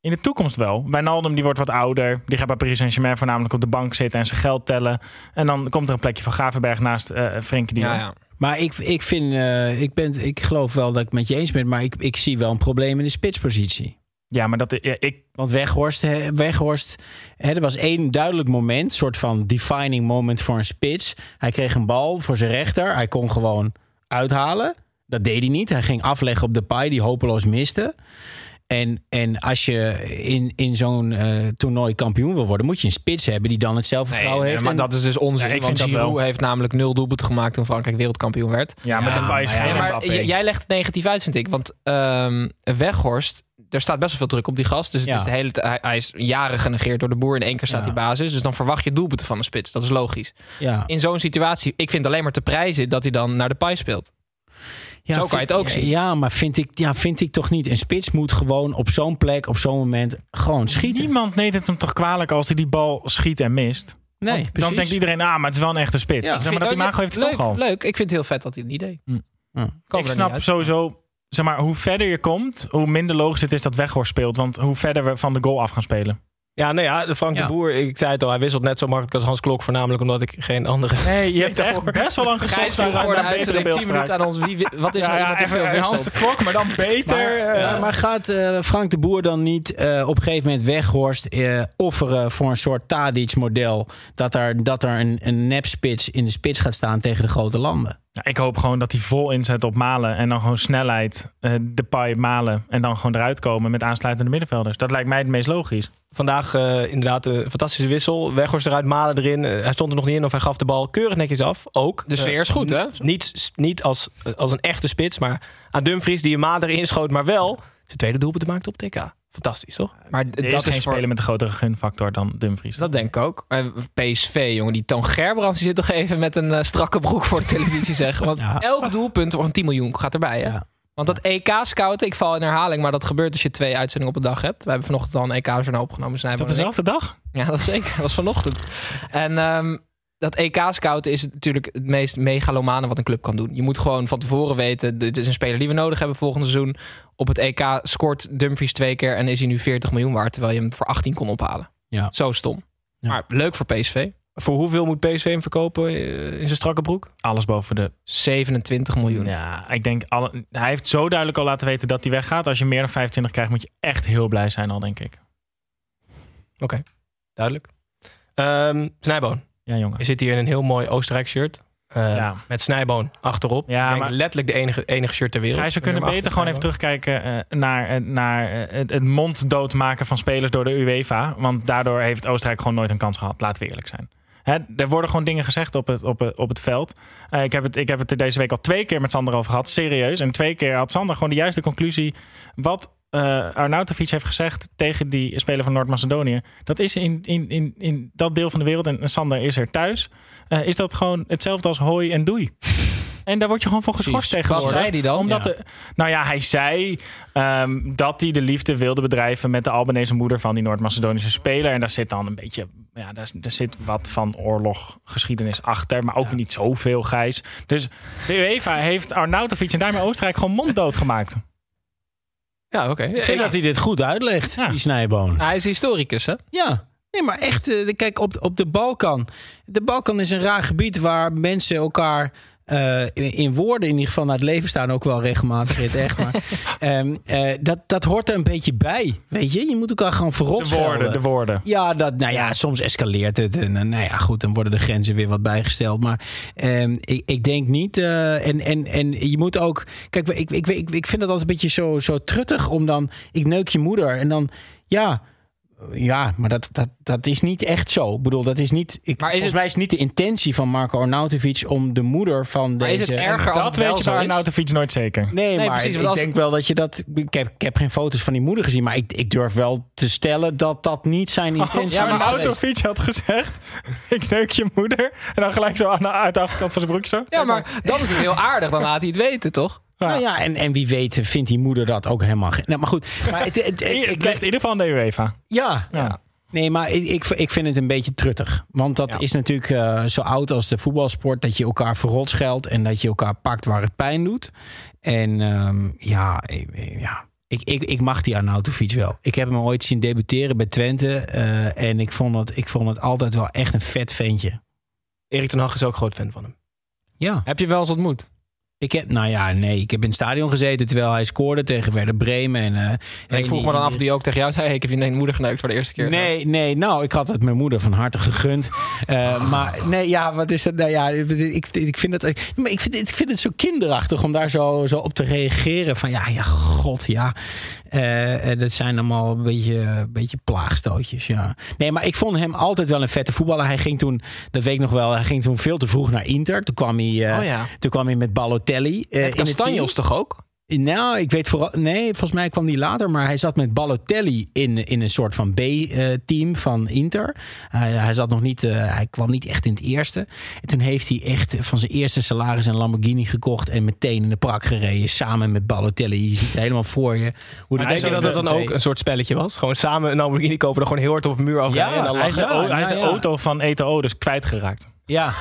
Speaker 2: In de toekomst wel. Wijnaldum die wordt wat ouder. Die gaat bij Paris Saint-Germain voornamelijk op de bank zitten en zijn geld tellen. En dan komt er een plekje van Gravenberg naast eh Frenkie de Jong.
Speaker 5: Ja, ja.
Speaker 6: Maar ik, ik vind, eh, ik, ben, ik geloof wel dat ik het met je eens ben, maar ik, ik zie wel een probleem in de spitspositie.
Speaker 2: Ja, maar dat, ja, ik,
Speaker 6: Want Weghorst, Weghorst hè, er was één duidelijk moment, soort van defining moment voor een spits. Hij kreeg een bal voor zijn rechter, hij kon gewoon uithalen. Dat deed hij niet. Hij ging afleggen op de paai die hopeloos miste. En, en als je in, in zo'n eh, toernooi kampioen wil worden, moet je een spits hebben die dan het zelfvertrouwen
Speaker 5: Nee,
Speaker 6: heeft.
Speaker 5: maar
Speaker 6: En-
Speaker 5: dat is dus onzin.
Speaker 2: Ja, ik
Speaker 5: want
Speaker 2: vind
Speaker 5: Giroud heeft namelijk nul doelpunten gemaakt toen Frankrijk wereldkampioen werd.
Speaker 2: ja, maar de Depay is
Speaker 6: maar ja,
Speaker 2: geen
Speaker 5: maar jij legt het negatief uit, vind ik. Want ehm, Weghorst, er staat best wel veel druk op die gast. Dus het
Speaker 6: Ja.
Speaker 5: is de hele, hij, hij is jaren genegeerd door de boer. In één keer staat
Speaker 6: Ja.
Speaker 5: hij basis. Dus dan verwacht je doelpunten van een spits. Dat is logisch.
Speaker 6: ja.
Speaker 5: In zo'n situatie, ik vind alleen maar te prijzen dat hij dan naar de paai speelt.
Speaker 6: Ja,
Speaker 5: Zo kan je
Speaker 6: vind-
Speaker 5: het ook zien.
Speaker 6: Ja, maar vind ik, ja, vind ik toch niet. Een spits moet gewoon op zo'n plek, op zo'n moment, gewoon schieten.
Speaker 2: Niemand neemt het hem toch kwalijk als hij die bal schiet en mist.
Speaker 6: Nee,
Speaker 2: Want
Speaker 6: precies.
Speaker 2: dan denkt iedereen, ah, maar het is wel een echte spits.
Speaker 6: Ja,
Speaker 2: zeg maar dat imago heeft het
Speaker 5: leuk,
Speaker 2: toch al.
Speaker 5: Leuk, ik vind het heel vet dat hij het niet deed.
Speaker 6: Ja.
Speaker 2: Ik snap sowieso, zeg maar, hoe verder je komt, hoe minder logisch het is dat Weghorst speelt. Want hoe verder we van de goal af gaan spelen.
Speaker 1: Ja, nee, ja, Frank
Speaker 6: Ja.
Speaker 1: de Boer, ik zei het al, hij wisselt net zo makkelijk als Hans Klok. Voornamelijk omdat ik geen andere...
Speaker 2: Nee, je hebt *laughs* echt best wel lang
Speaker 5: vroeg voor de uitzending 10 minuten aan ons. Wie, wi- wat is
Speaker 2: Ja,
Speaker 5: er
Speaker 2: ja,
Speaker 5: iemand
Speaker 2: even
Speaker 5: veel wisselt?
Speaker 2: Hans Klok, maar dan beter.
Speaker 6: Maar,
Speaker 2: eh,
Speaker 6: ja, maar gaat eh, Frank de Boer dan niet eh, op een gegeven moment Weghorst eh, offeren voor een soort Tadic-model? Dat er, dat er een, een nepspits in de spits gaat staan tegen de grote landen?
Speaker 2: Ja, ik hoop gewoon dat hij vol inzet op Malen. En dan gewoon snelheid, eh, de paai Malen. En dan gewoon eruit komen met aansluitende middenvelders. Dat lijkt mij het meest logisch.
Speaker 1: Vandaag eh, inderdaad een fantastische wissel. Weghorst eruit, Malen erin. Eh, hij stond er nog niet in of hij gaf de bal keurig netjes af. Ook.
Speaker 5: De sfeer is goed,
Speaker 1: Eh,
Speaker 5: hè?
Speaker 1: Niet, niet als, als een echte spits, maar aan Dumfries die een maat erin schoot. Maar wel zijn tweede doelpunt maakte op TK. Fantastisch, toch?
Speaker 5: Maar dat
Speaker 2: is geen
Speaker 5: voor,
Speaker 2: speler met een grotere gunfactor dan Dumfries.
Speaker 5: Dat denk ik ook. Eh, PSV, jongen, die Toon Gerbrands die zit toch even met een eh, strakke broek voor de televisie *laughs* zeggen. Want
Speaker 6: Ja.
Speaker 5: elk doelpunt wordt een 10 miljoen gaat erbij, hè?
Speaker 6: Ja.
Speaker 5: Want dat EK-scouten, ik val in herhaling, maar dat gebeurt als je twee uitzendingen op een dag hebt. We hebben vanochtend al een EK-journaal opgenomen.
Speaker 2: Is dat
Speaker 5: Snijboom en ik.
Speaker 2: dezelfde dag?
Speaker 5: Ja, dat is zeker. Dat was vanochtend. En ehm, dat EK-scouten is natuurlijk het meest megalomane wat een club kan doen. Je moet gewoon van tevoren weten, dit is een speler die we nodig hebben volgend seizoen. Op het EK scoort Dumfries twee keer en is hij nu 40 miljoen waard, terwijl je hem voor 18 kon ophalen.
Speaker 6: Ja.
Speaker 5: Zo stom.
Speaker 6: Ja.
Speaker 5: Maar leuk voor PSV.
Speaker 1: Voor hoeveel moet PSV hem verkopen eh, in zijn strakke broek?
Speaker 2: Alles boven de
Speaker 5: 27 miljoen.
Speaker 2: Ja, ik denk, alle, hij heeft zo duidelijk al laten weten dat hij weggaat. Als je meer dan 25 krijgt, moet je echt heel blij zijn al, denk ik.
Speaker 1: Duidelijk. Ehm Snijboon,
Speaker 2: Ja, jongen.
Speaker 1: je zit hier in een heel mooi Oostenrijk shirt. eh,
Speaker 2: Ja.
Speaker 1: met Snijboon achterop.
Speaker 2: Ja,
Speaker 1: denk
Speaker 2: maar-
Speaker 1: letterlijk de enige, enige shirt ter wereld.
Speaker 2: Gijs, we kunnen beter gewoon even terugkijken eh, naar, naar het, het monddood maken van spelers door de UEFA. Want daardoor heeft Oostenrijk gewoon nooit een kans gehad. Laten we eerlijk zijn. Er worden gewoon dingen gezegd op het, op op het veld. Eh, ik, heb het, ik heb het er deze week al twee keer met Sander over gehad. Serieus. En twee keer had Sander gewoon de juiste conclusie. Wat eh Arnautovic heeft gezegd tegen die speler van Noord-Macedonië. Dat is in, in, in, in dat deel van de wereld. En Sander is er thuis. eh, is dat gewoon hetzelfde als hoi en doei. En daar word je gewoon voor geschorst
Speaker 5: Wat
Speaker 2: tegenwoordig.
Speaker 5: zei hij dan?
Speaker 2: Omdat
Speaker 6: Ja.
Speaker 2: de, nou ja, hij zei ehm, dat hij de liefde wilde bedrijven met de Albanese moeder van die Noord-Macedonische speler. En daar zit dan een beetje, ja, daar, daar zit wat van oorloggeschiedenis achter, maar ook niet zoveel gijs. Dus de UEFA heeft Arnautovic en daarmee Oostenrijk gewoon monddood gemaakt.
Speaker 1: Ja, oké.
Speaker 6: Ik vind dat hij dit goed uitlegt,
Speaker 2: Ja.
Speaker 6: die snijboon.
Speaker 5: Hij is historicus, hè?
Speaker 6: Ja. Nee, maar echt, eh, kijk, op, op de Balkan. De Balkan is een raar gebied waar mensen elkaar eh, in, in woorden in ieder geval naar het leven staan. Ook wel regelmatig in het echt. Maar *laughs* ehm, eh, dat, dat hoort er een beetje bij. Weet je, je moet elkaar gewoon verrot
Speaker 2: De woorden, de woorden.
Speaker 6: Ja, dat, nou ja, soms escaleert het. En eh, nou ja, goed, dan worden de grenzen weer wat bijgesteld. Maar ehm, ik, ik denk niet. en, en, en je moet ook. Kijk, ik, ik, ik, ik vind het altijd een beetje zo, zo truttig om dan. Ik neuk je moeder. En dan. Ja. Ja, maar dat, dat, dat is niet echt zo. Ik bedoel, dat is niet. Ik,
Speaker 5: Maar is
Speaker 6: volgens
Speaker 5: het-
Speaker 6: mij is het niet de intentie van Marco Arnautovic om de moeder van
Speaker 5: Maar is
Speaker 6: deze.
Speaker 5: het erger als
Speaker 2: Dat
Speaker 5: het
Speaker 2: weet je bij
Speaker 5: is?
Speaker 2: Arnautovic nooit zeker.
Speaker 6: Nee,
Speaker 5: Nee,
Speaker 6: maar
Speaker 5: precies,
Speaker 6: ik, denk wel dat je dat. Ik heb, ik heb geen foto's van die moeder gezien, maar ik, ik durf wel te stellen dat dat niet zijn intentie
Speaker 2: Als
Speaker 5: Ja, maar
Speaker 6: is.
Speaker 2: Arnautovic had gezegd, ik neuk je moeder. En dan gelijk zo aan de, uit de achterkant van zijn broek zo.
Speaker 5: Ja, maar dan is het heel aardig. Dan laat hij het weten, toch?
Speaker 6: Nou ja, en, en wie weet vindt die moeder dat ook helemaal geen... Nou, maar goed. Maar het, het- *laughs* het-
Speaker 2: Het
Speaker 6: ik,
Speaker 2: ligt in ieder geval aan de UEFA.
Speaker 6: ja,
Speaker 2: Ja.
Speaker 6: nee, maar ik, ik, ik vind het een beetje truttig. Want dat
Speaker 2: Ja.
Speaker 6: is natuurlijk eh, zo oud als de voetbalsport... dat je elkaar verrot scheldt en dat je elkaar pakt waar het pijn doet. En ehm, ja, ik, ja ik, ik, ik mag die Arnautovic wel. Ik heb hem ooit zien debuteren bij Twente. eh, en ik vond, het, ik vond het altijd wel echt een vet ventje.
Speaker 1: Erik ten Hag is ook groot fan van hem.
Speaker 6: Ja.
Speaker 5: Heb je wel eens ontmoet?
Speaker 6: Ik heb, nou ja, nee, ik heb in het stadion gezeten terwijl hij scoorde tegen Werder Bremen. En, eh,
Speaker 5: En ik vroeg
Speaker 6: die-
Speaker 5: me dan af toe ook tegen jou. Hey, ik heb je moeder geneukt voor de eerste keer.
Speaker 6: Nee, nee, nou, ik had het mijn moeder van harte gegund. Eh, maar nee, ja, wat is dat? Nou ja, ik, ik vind het, maar ik vind, ik vind het zo kinderachtig om daar zo, zo op te reageren. Van ja, ja, god, ja. Eh, dat zijn allemaal een beetje, een beetje plaagstootjes, ja. Nee, maar ik vond hem altijd wel een vette voetballer. Hij ging toen, dat weet ik nog wel, hij ging toen veel te vroeg naar Inter. Toen kwam hij,
Speaker 5: Oh ja.
Speaker 6: toen kwam hij met Balotelli. Eh,
Speaker 5: Met
Speaker 6: het team.
Speaker 5: Castanjos toch ook?
Speaker 6: Nou, ik weet vooral. Nee, volgens mij kwam die later. Maar hij zat met Balotelli in, in een soort van B-team van Inter. Hij, hij zat nog niet. eh, hij kwam niet echt in het eerste. En toen heeft hij echt van zijn eerste salaris een Lamborghini gekocht. En meteen in de prak gereden. Samen met Balotelli. Je ziet helemaal voor je. Hoe
Speaker 2: Maar
Speaker 1: Denk je dat dat
Speaker 2: de
Speaker 1: dan ook een soort spelletje was? Gewoon samen een Lamborghini kopen, dan gewoon heel hard op het muur afrijden
Speaker 6: Ja,
Speaker 1: en dan
Speaker 2: Hij is de,
Speaker 1: lachen?
Speaker 6: Ja,
Speaker 2: o- hij is de
Speaker 6: nou ja.
Speaker 2: auto van Eto'o dus kwijtgeraakt.
Speaker 6: Ja. *laughs*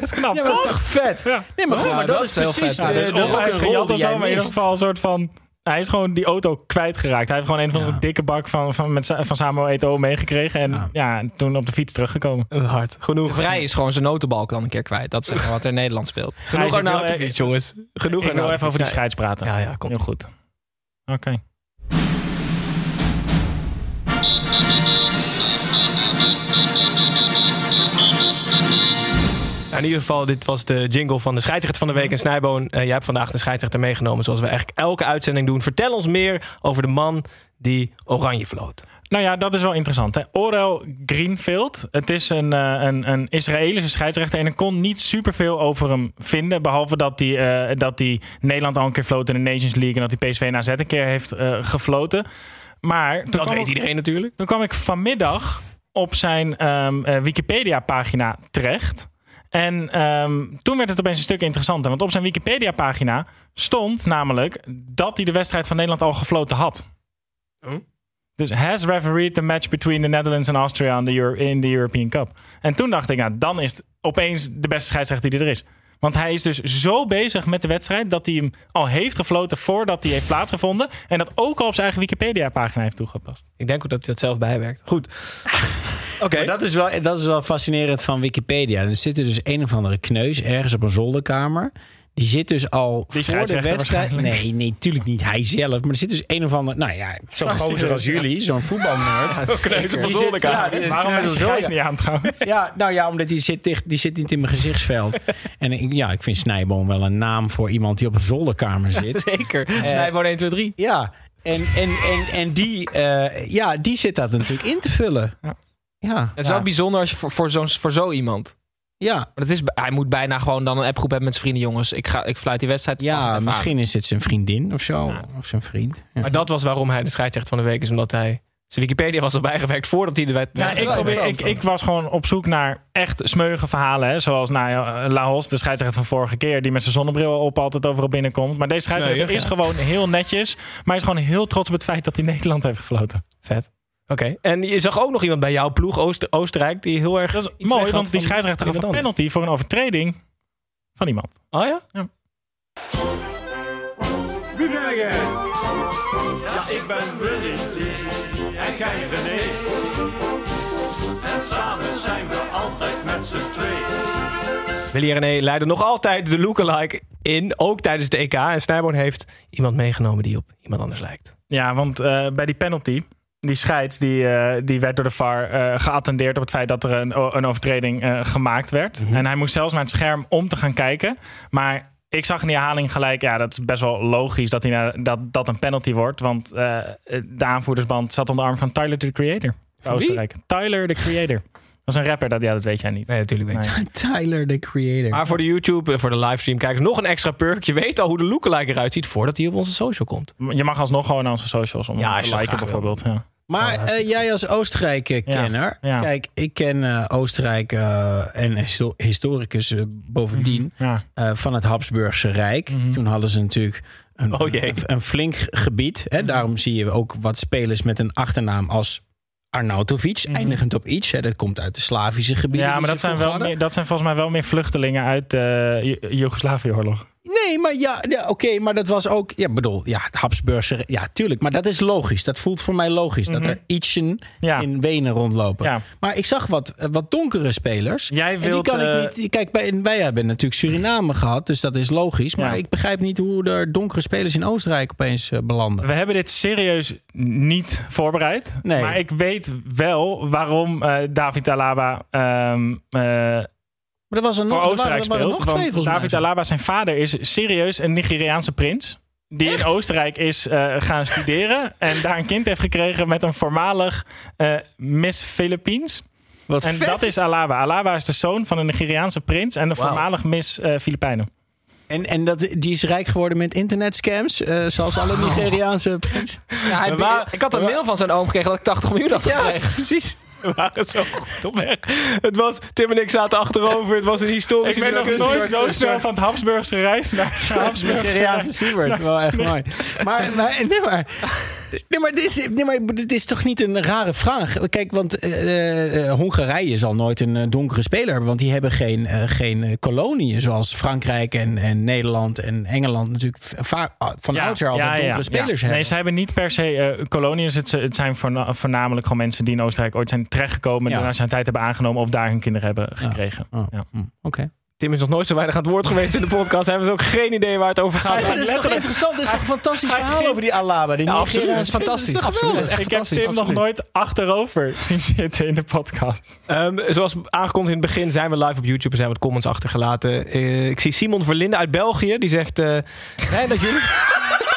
Speaker 2: Best knap.
Speaker 6: ja, maar dat is toch vet?
Speaker 2: Ja.
Speaker 6: Nee, maar goed,
Speaker 5: Ja,
Speaker 6: maar
Speaker 5: dat
Speaker 6: dat,
Speaker 5: is
Speaker 6: is
Speaker 5: heel
Speaker 6: precies
Speaker 5: vet.
Speaker 6: de,
Speaker 5: Ja,
Speaker 6: de
Speaker 2: of hij is
Speaker 6: rock'n'roll
Speaker 2: gejat
Speaker 6: die
Speaker 2: of zo,
Speaker 6: jij
Speaker 2: maar in ieder geval een soort van... Hij is gewoon die auto kwijtgeraakt. Hij heeft gewoon een van de dikke bak van, van, met, van Samuel Eto'o meegekregen. En
Speaker 6: Ja.
Speaker 2: ja. toen op de fiets teruggekomen.
Speaker 1: Hard.
Speaker 5: De
Speaker 1: Genoeg.
Speaker 5: Vrij is gewoon zijn notenbalk dan een keer kwijt. Dat is zeg maar wat er in Nederland speelt.
Speaker 1: Genoeg
Speaker 2: ik wil-
Speaker 1: Arnautovic, jongens. Genoeg
Speaker 2: Ik wil even over die scheids praten.
Speaker 1: Ja, ja, komt.
Speaker 2: Heel goed. Oké.
Speaker 1: Nou, in ieder geval, dit was de jingle van de scheidsrechter van de week. En Snijboon, eh, jij hebt vandaag de scheidsrechter meegenomen... zoals we eigenlijk elke uitzending doen. Vertel ons meer over de man die oranje floot.
Speaker 2: Nou ja, dat is wel interessant. Hè? Orel Greenfield. Het is een, eh, een, een Israëlische scheidsrechter. En ik kon niet superveel over hem vinden. Behalve dat hij, eh, dat hij Nederland al een keer floot in de Nations League. En dat hij PSV en een keer heeft gefloten. Maar
Speaker 1: Dat weet
Speaker 2: ik-
Speaker 1: iedereen natuurlijk.
Speaker 2: Toen kwam ik vanmiddag op zijn ehm, eh, Wikipedia-pagina terecht. En ehm, toen werd het opeens een stuk interessanter. Want op zijn Wikipedia-pagina stond namelijk dat hij de wedstrijd van Nederland al gefloten had.
Speaker 1: Huh?
Speaker 2: Dus has refereed the match between the Netherlands and Austria in the, Euro- in the European Cup. En toen dacht ik, nou, dan is het opeens de beste scheidsrechter die er is. Want hij is dus zo bezig met de wedstrijd dat hij hem al heeft gefloten voordat hij heeft plaatsgevonden. En dat ook al op zijn eigen Wikipedia-pagina heeft toegepast.
Speaker 1: Ik denk ook dat hij dat zelf bijwerkt. Goed. *laughs* Oké.
Speaker 6: Maar dat is, wel, dat is wel fascinerend van Wikipedia. Er zit er dus een of andere kneus ergens op een zolderkamer. Die zit dus al voor de wedstrijd. Nee, nee, natuurlijk niet hij zelf. Maar er zit dus een of ander. Nou ja, zo'n
Speaker 2: Zo
Speaker 6: gozer
Speaker 2: serieus,
Speaker 6: als jullie, zo'n voetbalnerd. *laughs*
Speaker 5: Ja.
Speaker 6: Die zit- ja, die is
Speaker 2: Waarom is
Speaker 6: ja.
Speaker 2: niet aan trouwens? *laughs*
Speaker 6: Ja, nou ja, omdat die zit, dicht, die zit niet in mijn gezichtsveld. *laughs* en ik, ja, ik vind Snijboom wel een naam voor iemand die op een zolderkamer zit.
Speaker 5: Zeker. Snijboon 1, 2, 3.
Speaker 6: Ja, en, en, en, en die, eh, ja, die zit dat natuurlijk in te vullen.
Speaker 2: Ja.
Speaker 6: Ja,
Speaker 5: Het is
Speaker 6: ja.
Speaker 5: wel bijzonder als je voor, voor, zo, voor zo iemand.
Speaker 6: Ja.
Speaker 5: Maar is, hij moet bijna gewoon dan een appgroep hebben met zijn vrienden. Jongens, ik, ga, ik fluit die wedstrijd.
Speaker 6: Ja,
Speaker 5: even
Speaker 6: misschien is het zijn vriendin of zo.
Speaker 2: Ja.
Speaker 6: Of zijn vriend. Ja.
Speaker 1: Maar dat was waarom hij de scheidsrechter van de week is. Omdat hij zijn Wikipedia was al bijgewerkt voordat hij de wet...
Speaker 2: Ja, ik, probeer, ik, ik was gewoon op zoek naar echt smeuïge verhalen. Hè? Zoals nou, ja, Lahos, de scheidsrechter van vorige keer... die met zijn zonnebril op altijd overal binnenkomt. Maar deze scheidsrechter is
Speaker 1: ja.
Speaker 2: gewoon heel netjes. Maar hij is gewoon heel trots op het feit dat hij Nederland heeft gefloten.
Speaker 1: Vet. Oké. En je zag ook nog iemand bij jouw ploeg, Oost- Oostenrijk, die heel erg...
Speaker 2: Dat is
Speaker 1: iets
Speaker 2: mooi, want die
Speaker 1: van
Speaker 2: scheidsrechter gaf een penalty... voor een overtreding van iemand.
Speaker 1: Oh ja?
Speaker 8: Wie ben jij? Ja, ik ben Willy en jij René. En samen zijn we altijd met z'n tweeën.
Speaker 1: Willy en René leiden nog altijd de lookalike in, ook tijdens de EK. En Snijboon heeft iemand meegenomen die op iemand anders lijkt.
Speaker 2: Ja, want eh, bij die penalty... Die scheids die, eh, die werd door de VAR eh, geattendeerd op het feit dat er een, een overtreding eh, gemaakt werd. En hij moest zelfs naar het scherm om te gaan kijken. Maar ik zag in die herhaling gelijk, ja, dat is best wel logisch dat, hij naar, dat, dat een penalty wordt. Want eh, de aanvoerdersband zat om de arm van Tyler, the Creator.
Speaker 1: wie?
Speaker 2: Oostenrijk. Tyler, the Creator. Dat is een rapper, dat, ja, dat weet jij niet.
Speaker 1: Nee, natuurlijk weet
Speaker 2: Nee.
Speaker 6: Tyler, the creator.
Speaker 1: Maar voor de YouTube, en voor de livestream, kijkers nog een extra perk. Je weet al hoe de lookalike eruit ziet voordat hij op onze social komt.
Speaker 2: Je mag alsnog gewoon naar onze socials om
Speaker 1: Ja,
Speaker 2: te liken bijvoorbeeld. Ja.
Speaker 6: Maar eh, jij als Oostenrijk-kenner.
Speaker 2: Ja, ja.
Speaker 6: Kijk, ik ken eh, Oostenrijk eh, en histo- historicus bovendien
Speaker 2: Ja.
Speaker 6: eh, van het Habsburgse Rijk.
Speaker 2: Mhm.
Speaker 6: Toen hadden ze natuurlijk een,
Speaker 1: Oh
Speaker 6: een, een flink gebied. Hè? Daarom zie je ook wat spelers met een achternaam als Arnautovic,
Speaker 2: Mhm.
Speaker 6: eindigend op iets. Hè? Dat komt uit de Slavische gebieden.
Speaker 2: Ja, maar dat zijn, wel meer, dat zijn volgens mij wel meer vluchtelingen uit de Joegoslavië-oorlog.
Speaker 6: Nee, maar ja, ja oké, maar dat was ook. Ja, bedoel, ja, het Habsburgse. Ja, tuurlijk, maar dat is logisch. Dat voelt voor mij logisch dat
Speaker 2: Mhm.
Speaker 6: er ietsen
Speaker 2: Ja.
Speaker 6: in Wenen rondlopen.
Speaker 2: Ja.
Speaker 6: Maar ik zag wat, eh, wat donkere spelers.
Speaker 2: Jij
Speaker 6: En die kan
Speaker 2: eh,
Speaker 6: ik niet. Kijk, bij, wij hebben natuurlijk Suriname gehad, dus dat is logisch. Maar ik begrijp niet hoe er donkere spelers in Oostenrijk opeens eh, belanden.
Speaker 2: We hebben dit serieus niet voorbereid.
Speaker 6: Nee.
Speaker 2: Maar ik weet wel waarom eh, David Alaba ehm, eh,
Speaker 6: Maar er was een
Speaker 2: voor
Speaker 6: er
Speaker 2: Oostenrijk
Speaker 6: waren, er waren
Speaker 2: speelt.
Speaker 6: nog twee,
Speaker 2: Want
Speaker 6: volgens
Speaker 2: David. Alaba, zijn vader, is serieus een Nigeriaanse prins. Die in Oostenrijk is eh, gaan studeren. en daar een kind heeft gekregen met een voormalig eh, Miss Philippines.
Speaker 6: Wat
Speaker 2: En
Speaker 6: vet.
Speaker 2: dat is Alaba. Alaba is de zoon van een Nigeriaanse prins en
Speaker 1: Wauw.
Speaker 2: voormalig Miss eh, Filipijnen.
Speaker 6: En, en dat, die is rijk geworden met internetscams, eh zoals alle Nigeriaanse prins.
Speaker 5: Ja, hij, ik had een mail van zijn oom gekregen dat ik 80 miljoen had gekregen.
Speaker 6: precies. *laughs*
Speaker 1: We waren zo goed op weg. Het was, Tim en ik zaten achterover. Het was een historische
Speaker 2: Ik ben nog nooit zo snel van het Habsburgs gereisd naar *laughs* Habsburgs
Speaker 6: Nigeriaanse Siebert. Wel echt mooi. Maar, maar, nee, maar, nee, maar, dit is, nee, maar dit is toch niet een rare vraag? Kijk, want eh, Hongarije zal nooit een eh, donkere speler hebben. Want die hebben geen, eh, geen koloniën zoals Frankrijk en, en Nederland en Engeland natuurlijk va- van oudsher altijd donkere spelers hebben.
Speaker 2: Nee, ze hebben niet per se eh koloniën. Het, het zijn voorna- voornamelijk gewoon mensen die in Oostenrijk ooit zijn terechtgekomen. En daar zijn tijd hebben aangenomen of daar hun kinderen hebben gekregen.
Speaker 6: Oh,
Speaker 2: Ja.
Speaker 6: hm, Oké.
Speaker 1: Tim is nog nooit zo weinig aan het woord geweest in de podcast. Hij heeft ook geen idee waar het over gaat.
Speaker 6: Dat is toch interessant? Dat is toch een fantastisch verhaal over die Alaba? Die
Speaker 1: Ja, absoluut.
Speaker 5: Dat is fantastisch. Absoluut.
Speaker 6: geweldig?
Speaker 5: Dat is echt
Speaker 2: Ik heb. Tim nog nooit achterover zien zitten in de podcast.
Speaker 1: Ehm, zoals aangekondigd in het begin zijn we live op YouTube en zijn wat comments achtergelaten. Eh, ik zie Simon Verlinde uit België. Die zegt... eh fijn dat jullie...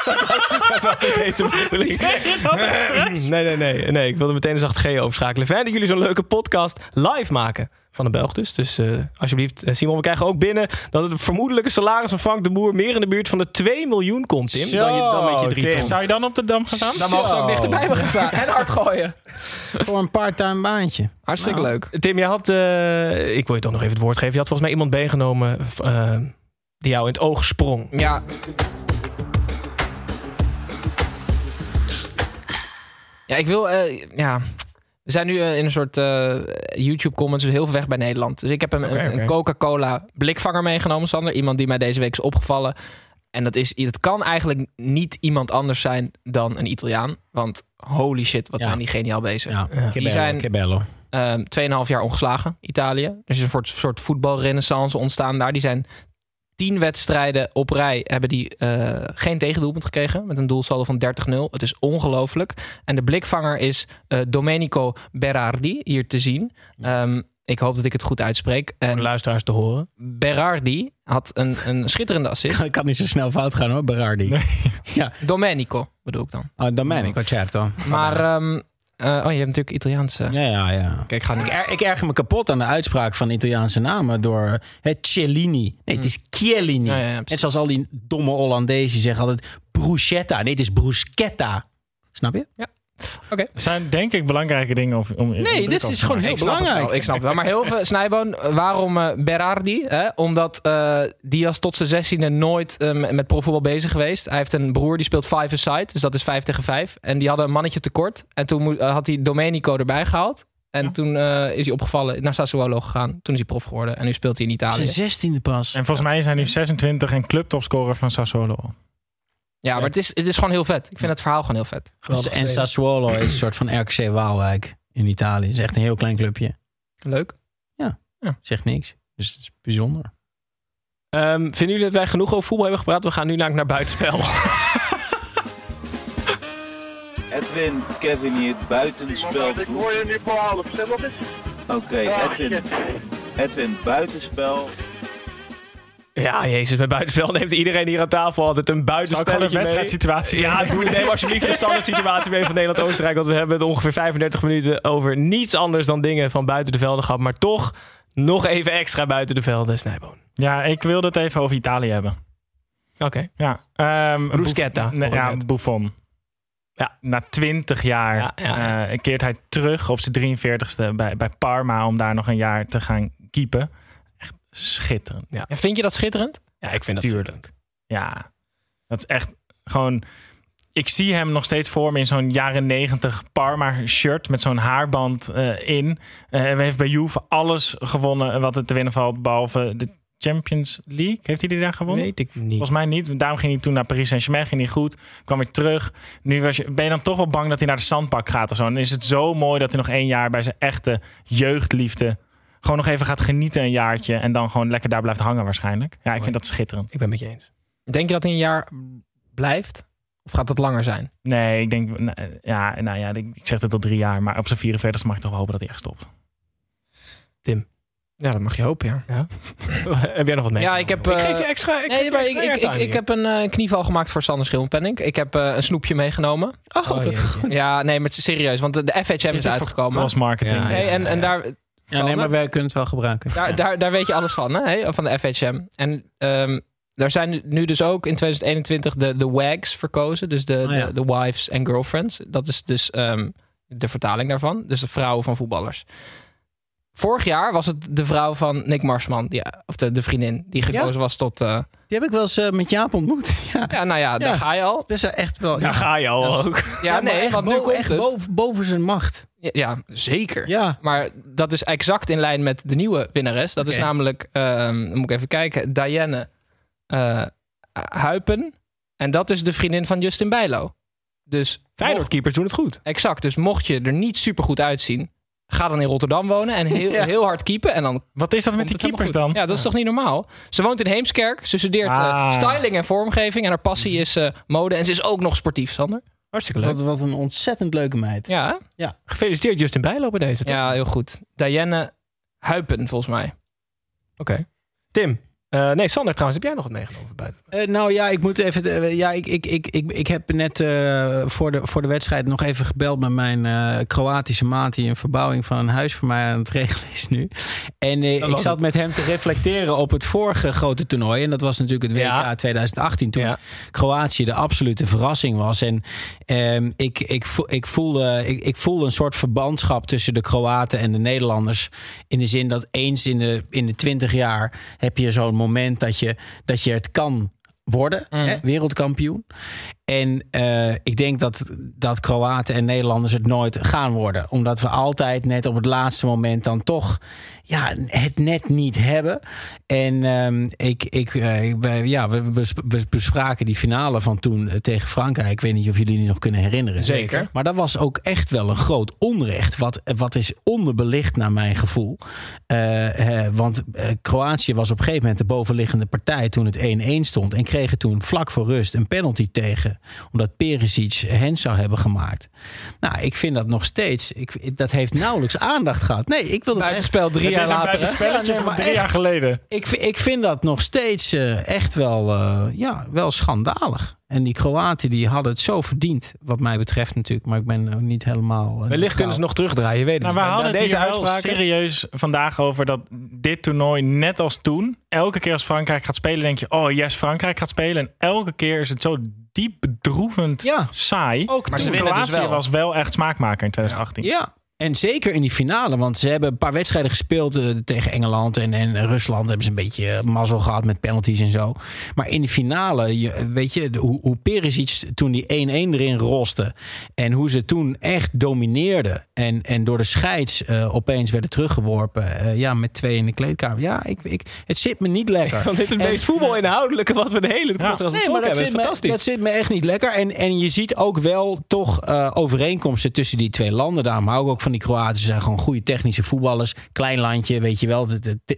Speaker 1: *laughs* dat was niet deze bedoeling. Nee, nee, nee, nee. Ik wilde meteen een zacht G overschakelen. Fijn dat jullie zo'n leuke podcast live maken. Van een Belg dus. Dus eh, alsjeblieft, eh, Simon, we krijgen ook binnen dat het vermoedelijke salaris van Frank de Boer meer in de buurt van de 2 miljoen komt, Tim.
Speaker 6: Zo,
Speaker 1: dan, je, dan met je drie
Speaker 6: Tim.
Speaker 1: ton.
Speaker 2: Zou je dan op de dam gaan staan?
Speaker 5: Dan mogen ze ook dichterbij me gaan staan. En hard gooien.
Speaker 6: Voor een part-time baantje.
Speaker 5: Hartstikke
Speaker 6: Nou.
Speaker 5: leuk.
Speaker 1: Tim, jij had, eh, ik wil je toch nog even het woord geven. Je had volgens mij iemand meegenomen eh, die jou in het oog sprong.
Speaker 5: Ja. Ja, ik wil... eh, ja. We zijn nu eh, in een soort eh, YouTube-comments dus heel veel weg bij Nederland. Dus ik heb een, een. Coca-Cola blikvanger meegenomen, Sander. Iemand die mij deze week is opgevallen. En dat is, het kan eigenlijk niet iemand anders zijn dan een Italiaan. Want holy shit, wat
Speaker 6: Ja.
Speaker 5: zijn die geniaal bezig.
Speaker 6: Ja,
Speaker 1: Ja.
Speaker 6: Kebello,
Speaker 5: zijn-
Speaker 6: Kebello.
Speaker 5: Ehm 2,5 jaar ongeslagen, Italië. Er is een soort, soort voetbalrenaissance ontstaan daar. Die zijn tien wedstrijden op rij hebben die eh, geen tegendoelpunt gekregen. Met een doelsaldo van 30-0. Het is ongelooflijk. En de blikvanger is eh, Domenico Berardi, hier te zien. Ehm, ik hoop dat ik het goed uitspreek. En
Speaker 1: de luisteraars te horen.
Speaker 5: Berardi had een, een schitterende assist. *laughs*
Speaker 6: Het kan niet zo snel fout gaan hoor, Berardi. Ja,
Speaker 5: Domenico bedoel ik dan.
Speaker 6: oh, Domenico, certo.
Speaker 5: Maar, eh, oh, je hebt natuurlijk Italiaanse.
Speaker 6: Ja, ja, ja.
Speaker 5: Kijk, ik ga
Speaker 6: Ik, er, ik erger me kapot aan de uitspraak van Italiaanse namen door het Cellini. Nee, het is Chiellini.
Speaker 5: Ja, ja, ja,
Speaker 6: Net zoals al die domme Hollandezen zeggen altijd bruschetta. Nee, het is bruschetta. Snap je?
Speaker 5: Oké.
Speaker 2: Zijn denk ik belangrijke dingen om, om
Speaker 6: Nee, dit is gewoon heel
Speaker 5: Ik snap het
Speaker 6: belangrijk.
Speaker 5: wel, ik snap het wel. Maar heel veel, *laughs* Snijboon, waarom eh, Berardi? Hè? Omdat eh Diaz tot zijn zestiende nooit eh, met profvoetbal bezig geweest. Hij heeft een broer die speelt five-a-side, dus dat is vijf tegen vijf. En die hadden een mannetje tekort. En toen eh, had hij Domenico erbij gehaald. En toen eh, is hij opgevallen, naar Sassuolo gegaan. Toen is hij prof geworden en nu speelt hij in Italië.
Speaker 6: Zijn zestiende pas.
Speaker 2: En volgens mij zijn nu 26 en clubtopscorer van Sassuolo.
Speaker 5: Ja, maar het is, het is gewoon heel vet. Ik vind het verhaal gewoon heel vet. Geweldig
Speaker 6: En. Sassuolo is een soort van RKC Waalwijk in Italië. Het is echt een heel klein clubje.
Speaker 5: Leuk.
Speaker 6: Zegt niks. Dus het is bijzonder.
Speaker 1: Ehm, vinden jullie dat wij genoeg over voetbal hebben gepraat? We gaan nu naar, naar buitenspel. *laughs*
Speaker 9: Edwin, Kevin hier het buitenspel
Speaker 3: Ik hoor je nu voor half.
Speaker 9: Oké, Edwin, Edwin, buitenspel.
Speaker 1: Ja, jezus, met buitenspel neemt iedereen hier aan tafel altijd een
Speaker 2: Zal ik
Speaker 1: buitenspel.
Speaker 2: gewoon een wedstrijdsituatie
Speaker 1: Ja, doe neem alsjeblieft de *laughs* standaard situatie mee van Nederland-Oostenrijk. Want we hebben het ongeveer 35 minuten over niets anders dan dingen van buiten de velden gehad. Maar toch nog even extra buiten de velden, Snijboon.
Speaker 2: Ja, ik wilde het even over Italië hebben.
Speaker 1: Oké.
Speaker 2: Ja, um,
Speaker 1: Bruschetta,
Speaker 2: Nee,
Speaker 1: hoor ik
Speaker 2: ja. Buffon.
Speaker 1: Ja.
Speaker 2: Na 20 jaar
Speaker 1: Ja, ja,
Speaker 2: eh, keert hij terug op zijn 43ste bij, bij Parma om daar nog een jaar te gaan keepen. Schitterend.
Speaker 5: En vind je dat schitterend?
Speaker 1: Ja, ik vind dat
Speaker 2: Tuurlijk.
Speaker 1: schitterend.
Speaker 2: Ja, dat is echt gewoon. Ik zie hem nog steeds voor me in zo'n jaren 90 Parma shirt met zo'n haarband eh, in. Eh, hij heeft bij Juve alles gewonnen wat er te winnen valt, behalve de Champions League. Heeft hij die daar gewonnen?
Speaker 1: Weet ik niet.
Speaker 2: Volgens mij niet. Daarom ging hij toen naar Paris Saint-Germain. Ging hij goed. Kwam weer terug. Nu was je, ben je dan toch wel bang dat hij naar de zandbak gaat of zo. En dan is het zo mooi dat hij nog één jaar bij zijn echte jeugdliefde... gewoon nog even gaat genieten een jaartje. En dan gewoon lekker daar blijft hangen waarschijnlijk. Ja, ik vind dat schitterend.
Speaker 1: Ik ben het met je eens.
Speaker 5: Denk je dat hij een jaar blijft? Of gaat het langer zijn?
Speaker 2: Nee, ik denk... nou, Ja, nou ja, ik zeg het al drie jaar. Maar op zijn 44 mag ik toch wel hopen dat hij echt stopt.
Speaker 5: Ja, dat mag je hopen, ja. *laughs*
Speaker 1: heb jij nog wat mee?
Speaker 5: Ja, ik heb,
Speaker 1: Ik
Speaker 5: eh,
Speaker 1: geef je extra. Ik geef
Speaker 5: Nee,
Speaker 1: je extra
Speaker 5: ik, ik, ik heb een eh, knieval gemaakt voor Sander Schilpenning. Ik heb eh, een snoepje meegenomen.
Speaker 6: Oh,
Speaker 1: wat
Speaker 6: wat goed.
Speaker 5: Ja, nee, maar het is serieus. Want de, de FHM is
Speaker 2: voor
Speaker 5: uitgekomen.
Speaker 2: Cross marketing.
Speaker 1: Ja,
Speaker 5: Nee, en, en daar,
Speaker 6: Ja, nee, maar wij kunnen het wel gebruiken.
Speaker 5: daar, daar, daar weet je alles van, hè? van de FHM. En ehm, daar zijn nu- dus ook in 2021 de, de WAGs verkozen. Dus de,
Speaker 6: Oh ja.
Speaker 5: de, de wives and girlfriends. Dat is dus ehm, de vertaling daarvan. Dus de vrouwen van voetballers. Vorig jaar was het de vrouw van Nick Marsman. Die, of de, de vriendin die gekozen was tot... eh,
Speaker 6: Die heb ik wel eens eh, met Jaap ontmoet. *laughs* Ja.
Speaker 5: ja, nou ja, daar ga je al.
Speaker 6: Best wel echt wel.
Speaker 1: Daar ga je al
Speaker 5: is-
Speaker 1: ook.
Speaker 5: Ja, nee,
Speaker 6: echt,
Speaker 5: want nu
Speaker 6: bo-
Speaker 5: komt
Speaker 6: echt
Speaker 5: het.
Speaker 6: boven, boven zijn macht.
Speaker 5: Ja, ja, zeker.
Speaker 6: Ja.
Speaker 5: Maar dat is exact in lijn met de nieuwe winnares. Dat is namelijk, ehm, dan moet ik even kijken, Diane eh, Huipen. En dat is de vriendin van Justin Bijlo. Dus
Speaker 1: Feyenoordkeepers doen het goed.
Speaker 5: exact. Dus mocht je er niet super goed uitzien, ga dan in Rotterdam wonen en heel, *laughs* heel hard keepen. En dan
Speaker 2: Wat is dat met die keepers dan?
Speaker 5: Ja, dat is toch niet normaal? Ze woont in Heemskerk. Ze studeert eh,
Speaker 2: Ah.
Speaker 5: styling en vormgeving. En haar passie is eh, mode. En ze is ook nog sportief, Sander.
Speaker 1: Hartstikke leuk.
Speaker 6: Wat, wat een ontzettend leuke meid.
Speaker 5: Ja, hè?
Speaker 1: Gefeliciteerd Justin Bijlo bij deze. toch?
Speaker 5: ja heel goed. Diane Huipen, volgens mij.
Speaker 1: Oké. Tim. Eh, nee, Sander trouwens, heb jij nog wat meegenomen buiten?
Speaker 6: Eh, nou ja, ik moet even. eh, ja, ik, ik, ik, ik, ik heb net voor, de, voor de wedstrijd nog even gebeld met mijn Kroatische maat. die een verbouwing van een huis voor mij aan het regelen is nu. En ik zat met hem te reflecteren op het vorige grote toernooi. En dat was natuurlijk het WK
Speaker 1: Ja.
Speaker 6: 2018. Toen
Speaker 1: Ja.
Speaker 6: Kroatië de absolute verrassing was. En ehm, ik, ik, voel- ik, voelde, ik, ik voelde een soort verbandschap tussen de Kroaten en de Nederlanders. In de zin dat eens in de, in de 20 jaar heb je zo'n moment dat je, dat je het kan worden,
Speaker 5: Mm.
Speaker 6: hè, wereldkampioen. En eh, ik denk dat, dat Kroaten en Nederlanders het nooit gaan worden. Omdat we altijd net op het laatste moment dan toch ja, het net niet hebben. En ehm, ik, ik, eh, ja, we, bespraken die finale van toen eh, tegen Frankrijk. Ik weet niet of jullie die nog kunnen herinneren.
Speaker 1: Zeker.
Speaker 6: Maar dat was ook echt wel een groot onrecht. Wat, wat is onderbelicht naar mijn gevoel. Want Kroatië was op een gegeven moment de bovenliggende partij toen het 1-1 stond. En kregen toen vlak voor rust een penalty tegen. Omdat Perisic hen zou hebben gemaakt. Nou, ik vind dat nog steeds. Ik, dat heeft nauwelijks aandacht gehad. Nee, ik wil het
Speaker 5: Buitenspel drie
Speaker 2: Het
Speaker 5: jaar
Speaker 2: is een
Speaker 5: later.
Speaker 6: Ja, nee,
Speaker 2: van drie
Speaker 6: echt.
Speaker 2: jaar geleden.
Speaker 6: Ik, ik vind dat nog steeds eh, echt wel, eh, ja, wel schandalig. En die Kroaten die hadden het zo verdiend, wat mij betreft natuurlijk. Maar ik ben ook niet helemaal... eh,
Speaker 1: Wellicht kunnen ze nog terugdraaien, je weet het
Speaker 2: Nou,
Speaker 1: niet.
Speaker 2: we hadden het
Speaker 1: deze uitspraken.
Speaker 2: serieus vandaag over dat dit toernooi, net als toen, elke keer als Frankrijk gaat spelen, denk je, oh yes, Frankrijk gaat spelen. En elke keer is het zo diep bedroevend
Speaker 6: Ja.
Speaker 2: saai.
Speaker 6: Ook
Speaker 5: Maar ze
Speaker 2: Toen
Speaker 5: winnen dus wel.
Speaker 2: was wel echt smaakmaker in 2018.
Speaker 6: Ja, en zeker in die finale. Want ze hebben een paar wedstrijden gespeeld eh, tegen Engeland en, en Rusland. Hebben ze een beetje eh, mazzel gehad met penalties en zo. Maar in die finale, je, weet je, de- hoe, hoe Perisic toen die 1-1 erin roste. En hoe ze toen echt domineerden. En, en door de scheids eh, opeens werden teruggeworpen. eh, ja, met twee in de kleedkamer. Ja, ik, ik, het zit me niet lekker.
Speaker 1: Want dit het
Speaker 6: En-
Speaker 1: meest voetbalinhoudelijke wat we de hele podcast
Speaker 6: Nee,
Speaker 1: besproken
Speaker 6: maar dat
Speaker 1: hebben.
Speaker 6: zit, me,
Speaker 1: fantastisch.
Speaker 6: dat zit me echt niet lekker. En, en je ziet ook wel toch eh, overeenkomsten tussen die twee landen. Daarom hou ik ook van die Kroaten. Ze zijn gewoon goede technische voetballers. Klein landje, weet je wel.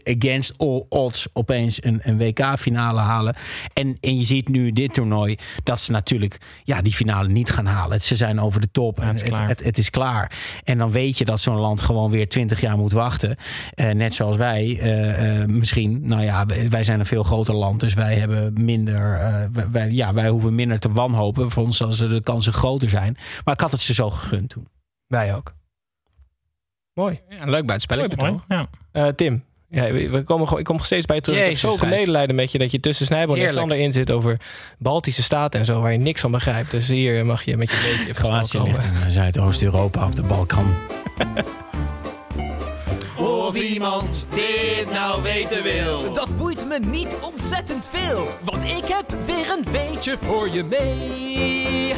Speaker 6: Against all odds opeens een, een WK-finale halen. En, en je ziet nu dit toernooi dat ze natuurlijk ja, die finale niet gaan halen. Ze zijn over de top en
Speaker 2: het is
Speaker 6: het,
Speaker 2: klaar.
Speaker 6: het, het is klaar. En dan weet je dat zo'n land gewoon weer twintig jaar moet wachten. Eh, net zoals wij eh, eh, misschien. Nou ja, wij wij zijn een veel groter land. Dus wij hebben minder. eh, wij- wij, ja, wij hoeven minder te wanhopen. Voor ons zullen de kansen groter zijn. Maar ik had het ze zo gegund toen.
Speaker 1: Wij ook. Mooi.
Speaker 5: Ja, een leuk buitenspelletje.
Speaker 2: Mooi, ja.
Speaker 1: Eh, Tim, ja, we komen, gewoon- ik kom steeds bij je terug.
Speaker 5: Jezus,
Speaker 1: ik heb
Speaker 5: Gijs.
Speaker 1: medelijden met je dat je tussen Snijboon en. Sander in zit over Baltische staten en zo, waar je niks van begrijpt. Dus hier mag je met je beetje
Speaker 6: Kroatië ligt in eh, Zuidoost-Europa op de Balkan. *laughs*
Speaker 8: Of iemand dit nou weten wil.
Speaker 10: Dat boeit me niet ontzettend veel, want ik heb weer een weetje voor je mee.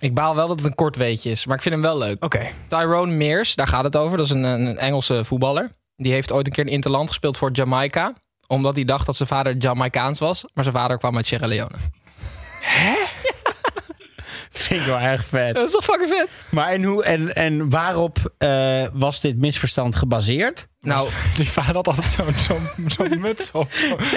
Speaker 5: Ik baal wel dat het een kort weetje is, maar ik vind hem wel leuk.
Speaker 1: Oké.
Speaker 5: Tyrone Mears, daar gaat het over. Dat is een, een Engelse voetballer. Die heeft ooit een keer een interland gespeeld voor Jamaica. Omdat hij dacht dat zijn vader Jamaicaans was. Maar zijn vader kwam uit Sierra Leone. *laughs*
Speaker 6: Vind ik wel erg vet.
Speaker 5: Dat is toch fucking vet?
Speaker 6: Maar en, hoe, en, en waarop eh, was dit misverstand gebaseerd?
Speaker 5: Nou, *laughs*
Speaker 2: Die vader had altijd zo'n zo'n zo'n *laughs* muts op.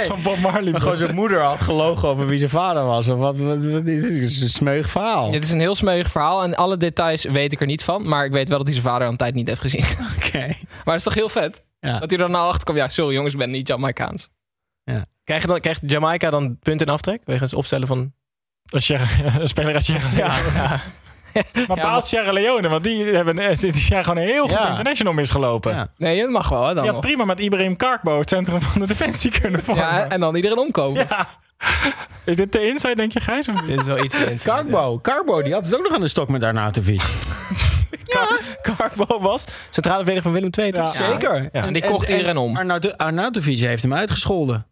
Speaker 2: Zo'n Bob Marley
Speaker 6: Maar gewoon zijn moeder had gelogen over wie zijn vader was. Of wat, wat, wat is dit? Het is een smeug verhaal.
Speaker 5: dit is een heel smeuig verhaal. En alle details weet ik er niet van. Maar ik weet wel dat hij zijn vader al een tijd niet heeft gezien. *laughs*
Speaker 6: Oké.
Speaker 5: Maar het is toch heel vet?
Speaker 6: Ja.
Speaker 5: Dat hij er dan nou achter kwam. Ja, sorry jongens, ik ben niet Jamaicaans.
Speaker 1: Krijg je dan, krijgt Jamaica dan punten en aftrek? Wegens het opstellen van...
Speaker 2: Een, speler uit Sierra Leone.
Speaker 1: Ja, ja. *laughs*
Speaker 2: Maar
Speaker 5: Ja,
Speaker 2: behaalt Sierra Leone, want die, hebben, eh, die zijn gewoon heel goed
Speaker 6: Ja.
Speaker 2: international misgelopen.
Speaker 6: Ja.
Speaker 5: Nee, dat mag wel hè, dan
Speaker 2: Je
Speaker 5: nog.
Speaker 2: had prima met Ibrahim Karkbo het centrum van de defensie kunnen vormen.
Speaker 5: Ja, en dan iedereen omkomen.
Speaker 2: Ja. Is dit de inside, denk je, Gijs? of?
Speaker 1: Dit is wel iets in.
Speaker 6: Carbo. Carbo, die had het ook nog aan de stok met Arnautovic. *laughs*
Speaker 1: Carbo was centrale verdediger van Willem II.
Speaker 2: Ja.
Speaker 6: Zeker.
Speaker 5: En die kocht iedereen om.
Speaker 6: Arnaut- Arnautovic heeft hem uitgescholden.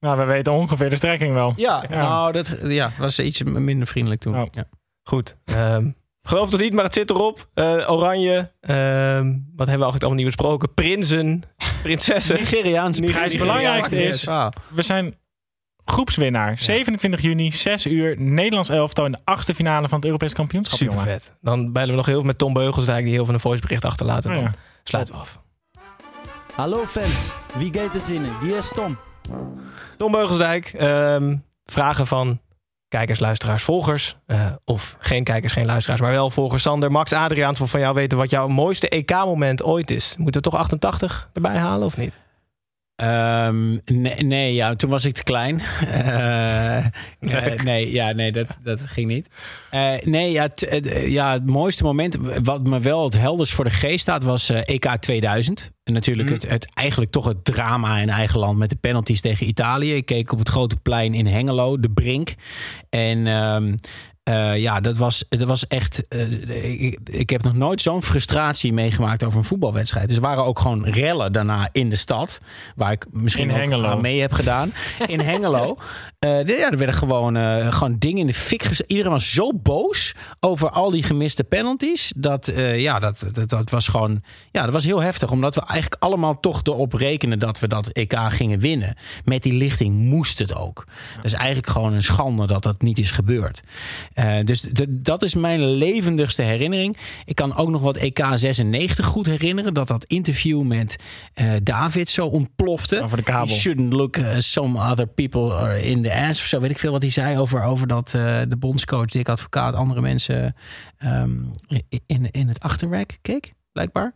Speaker 2: Nou, we weten ongeveer de strekking wel.
Speaker 6: Ja,
Speaker 2: Ja.
Speaker 6: nou, dat ja, was iets minder vriendelijk toen.
Speaker 2: Oh.
Speaker 6: Ja.
Speaker 1: Goed. Ehm, geloof het niet, maar het zit erop. Eh, oranje. Ehm, wat hebben we eigenlijk allemaal niet besproken? Prinsen. Prinsessen. *laughs*
Speaker 6: Nigeriaanse
Speaker 2: Gijs, het belangrijkste is,
Speaker 6: Ah.
Speaker 2: we zijn groepswinnaar. 27 juni, 6 uur, Nederlands elftal in de achtste finale van het Europees kampioenschap.
Speaker 1: Super
Speaker 2: jongen.
Speaker 1: vet. Dan bellen we nog heel veel met Tom Beugelsdijk, die heel veel een voicebericht achterlaat. En
Speaker 2: Oh,
Speaker 1: dan
Speaker 2: ja.
Speaker 1: sluiten we af.
Speaker 11: Hallo fans, wie gaat er zinnen? Hier is Tom.
Speaker 1: Tom Beugelsdijk. ehm, vragen van kijkers, luisteraars, volgers. eh, of geen kijkers, geen luisteraars, maar wel volgers. Sander, Max, Adriaan, wil van jou weten wat jouw mooiste EK-moment ooit is. Moeten we toch 88 erbij halen of niet?
Speaker 6: Ehm, nee, nee, ja, toen was ik te klein. *laughs* Eh, nee, ja, nee, dat, dat ging niet. Eh, nee, ja, ja, het mooiste moment, wat me wel het helders voor de geest staat, was EK 2000. En natuurlijk
Speaker 1: Mhm.
Speaker 6: het, het, eigenlijk toch het drama in eigen land met de penalties tegen Italië. Ik keek op het grote plein in Hengelo, de Brink. En ehm, Eh, ja, dat was, dat was echt. eh, ik, ik heb nog nooit zo'n frustratie meegemaakt over een voetbalwedstrijd. Dus er waren ook gewoon rellen daarna in de stad. Waar ik misschien ook aan mee heb gedaan. *laughs* In Hengelo. Eh, ja, er werden gewoon, gewoon dingen in de fik gezet. Iedereen was zo boos over al die gemiste penalties. Dat, ja, dat, dat, dat was gewoon. Ja, dat was heel heftig. Omdat we eigenlijk allemaal toch erop rekenen dat we dat EK gingen winnen. Met die lichting moest het ook. Dat is eigenlijk gewoon een schande dat dat niet is gebeurd. Eh, dus dat is mijn levendigste herinnering. Ik kan ook nog wat EK 96 goed herinneren. Dat dat interview met eh, David zo ontplofte.
Speaker 2: Over de kabel.
Speaker 6: You shouldn't look uh, some other people in the ass of zo. Weet ik veel wat hij zei over, over dat eh, de bondscoach, Dick Advocaat, andere mensen ehm, in, in het achterwerk keek. Blijkbaar.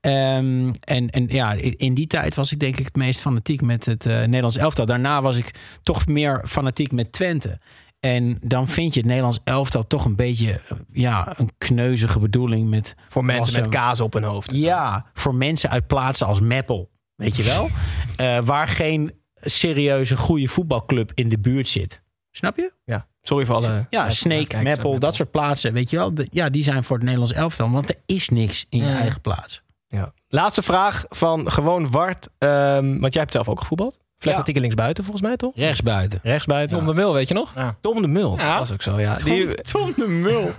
Speaker 6: Ehm, en, en ja, in die tijd was ik denk ik het meest fanatiek met het eh, Nederlands elftal. Daarna was ik toch meer fanatiek met Twente. En dan vind je het Nederlands elftal toch een beetje eh, ja, een kneuzige bedoeling met
Speaker 1: Voor mensen met
Speaker 6: een-
Speaker 1: kaas op hun hoofd.
Speaker 6: ja, voor mensen uit plaatsen als Meppel. Weet je wel? *laughs* Eh, waar geen serieuze goede voetbalclub in de buurt zit. Snap je?
Speaker 1: Ja, sorry voor alle...
Speaker 6: Ja, Sneek, Meppel, dat soort plaatsen. Weet je wel? De- ja, die zijn voor het Nederlands elftal. Want er is niks in je
Speaker 1: Ja.
Speaker 6: eigen plaats.
Speaker 1: Ja. Laatste vraag van gewoon Wart. ehm, want jij hebt zelf ook gevoetbald. Flegmatieke linksbuiten volgens mij, toch?
Speaker 6: Rechtsbuiten.
Speaker 1: Rechtsbuiten.
Speaker 5: Tom de Mul, weet je nog?
Speaker 1: Tom de Mul.
Speaker 5: Ja.
Speaker 1: Dat was ook zo, ja. Die,
Speaker 2: Tom de Mul. *laughs*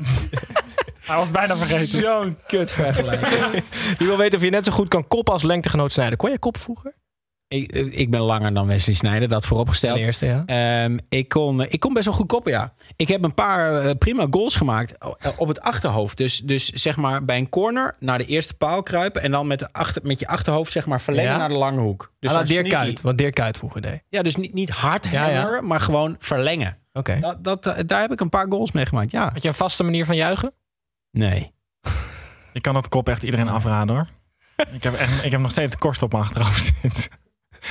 Speaker 2: Hij was bijna vergeten.
Speaker 1: Zo'n kut vergelijking. *laughs* Die wil weten of je net zo goed kan koppen als lengtegenoot snijden. Kon jij koppen vroeger?
Speaker 6: Ik, ik ben langer dan Wesley Sneijder, dat vooropgesteld.
Speaker 1: De eerste, ja.
Speaker 6: Ehm, ik, kon, ik kon best wel goed koppen, ja. Ik heb een paar eh, prima goals gemaakt eh, op het achterhoofd. Dus, dus zeg maar bij een corner naar de eerste paal kruipen... en dan met, de achter, met je achterhoofd zeg maar verlengen
Speaker 1: Ja?
Speaker 6: naar de lange hoek. Dus
Speaker 1: Dirk. Kuyt. Wat Dirk Kuyt vroeger deed.
Speaker 6: Ja, dus niet, niet hard
Speaker 1: Ja, ja.
Speaker 6: hammeren, maar gewoon verlengen.
Speaker 1: Oké.
Speaker 6: Dat, dat, eh, daar heb ik een paar goals mee gemaakt, ja.
Speaker 5: Had je een vaste manier van juichen?
Speaker 6: Nee.
Speaker 2: Ik kan dat kop echt iedereen afraden hoor. ik, heb echt, ik heb nog steeds de korst op mijn achterhoofd zitten.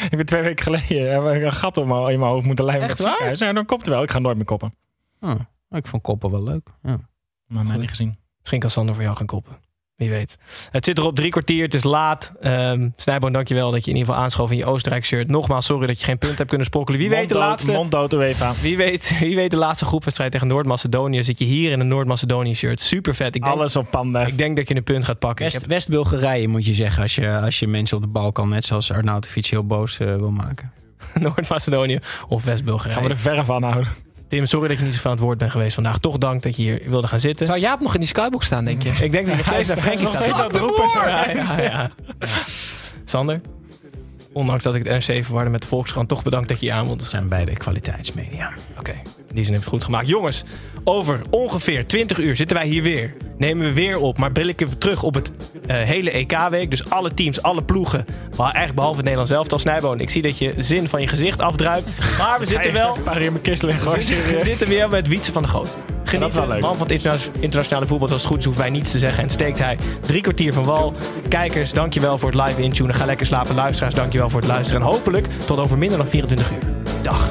Speaker 2: *laughs* ik ben twee weken geleden heb ik een gat mijn, in mijn hoofd moeten lijmen.
Speaker 6: Echt
Speaker 2: met
Speaker 6: waar?
Speaker 2: Ja, dan kopt het wel. Ik ga nooit meer koppen.
Speaker 6: Oh, ik vond koppen wel leuk. Ja.
Speaker 2: Maar mij niet gezien.
Speaker 1: Misschien kan Sander voor jou gaan koppen. Wie weet. Het zit erop drie kwartier. Het is laat. Ehm Snijboon, dankjewel dat je in ieder geval aanschoof in je Oostenrijk shirt. Nogmaals, sorry dat je geen punt hebt kunnen sprokkelen. Wie weet de laatste...
Speaker 2: Monddood UEFA.
Speaker 1: Wie weet, *laughs* wie weet de laatste groepwedstrijd tegen Noord-Macedonië. Zit je hier in een Noord-Macedonië shirt. Super vet. Ik denk,
Speaker 2: Alles op panda.
Speaker 1: ik denk dat je een punt gaat pakken. Ik
Speaker 6: West,
Speaker 1: heb-
Speaker 6: West-Bulgarije moet je zeggen als je, als je mensen op de Balkan, net zoals Arnautovic, heel boos eh, wil maken. *laughs*
Speaker 1: Noord-Macedonië of West-Bulgarije.
Speaker 2: Gaan we er verre van houden.
Speaker 1: Tim, sorry dat je niet zo aan het woord bent geweest vandaag. Toch dank dat je hier wilde gaan zitten.
Speaker 5: Zou Jaap nog in die skybox staan, denk je?
Speaker 1: Ik denk dat je nog steeds naar Frenkie
Speaker 2: nog
Speaker 1: staat.
Speaker 2: steeds aan het roepen.
Speaker 1: Ja, ja, ja. Sander, ondanks dat ik het NRC verwarde met de Volkskrant, toch bedankt dat je hier aan wilde
Speaker 6: Dat
Speaker 1: zijn.
Speaker 6: beide kwaliteitsmedia.
Speaker 1: Oké, die je het goed gemaakt. Jongens, over ongeveer 20 uur zitten wij hier weer. Nemen we weer op, maar blikken we terug op het eh, hele EK-week. Dus alle teams, alle ploegen. Maar eigenlijk behalve het Nederlands elftal. Snijboon, ik zie dat je zin van je gezicht afdruipt. Maar we *laughs* zitten wel...
Speaker 2: Een paar in mijn kist.
Speaker 1: We zitten, we zitten weer met Wietse van de Goot.
Speaker 2: dat
Speaker 1: Geniet
Speaker 2: wel leuk.
Speaker 1: man van het interna- internationale voetbal. Als het goed is, hoeven wij niets te zeggen. En steekt hij drie kwartier van wal. Kijkers, dankjewel voor het live intunen. Ga lekker slapen. Luisteraars, dankjewel voor het luisteren. En hopelijk tot over minder dan 24 uur. Dag.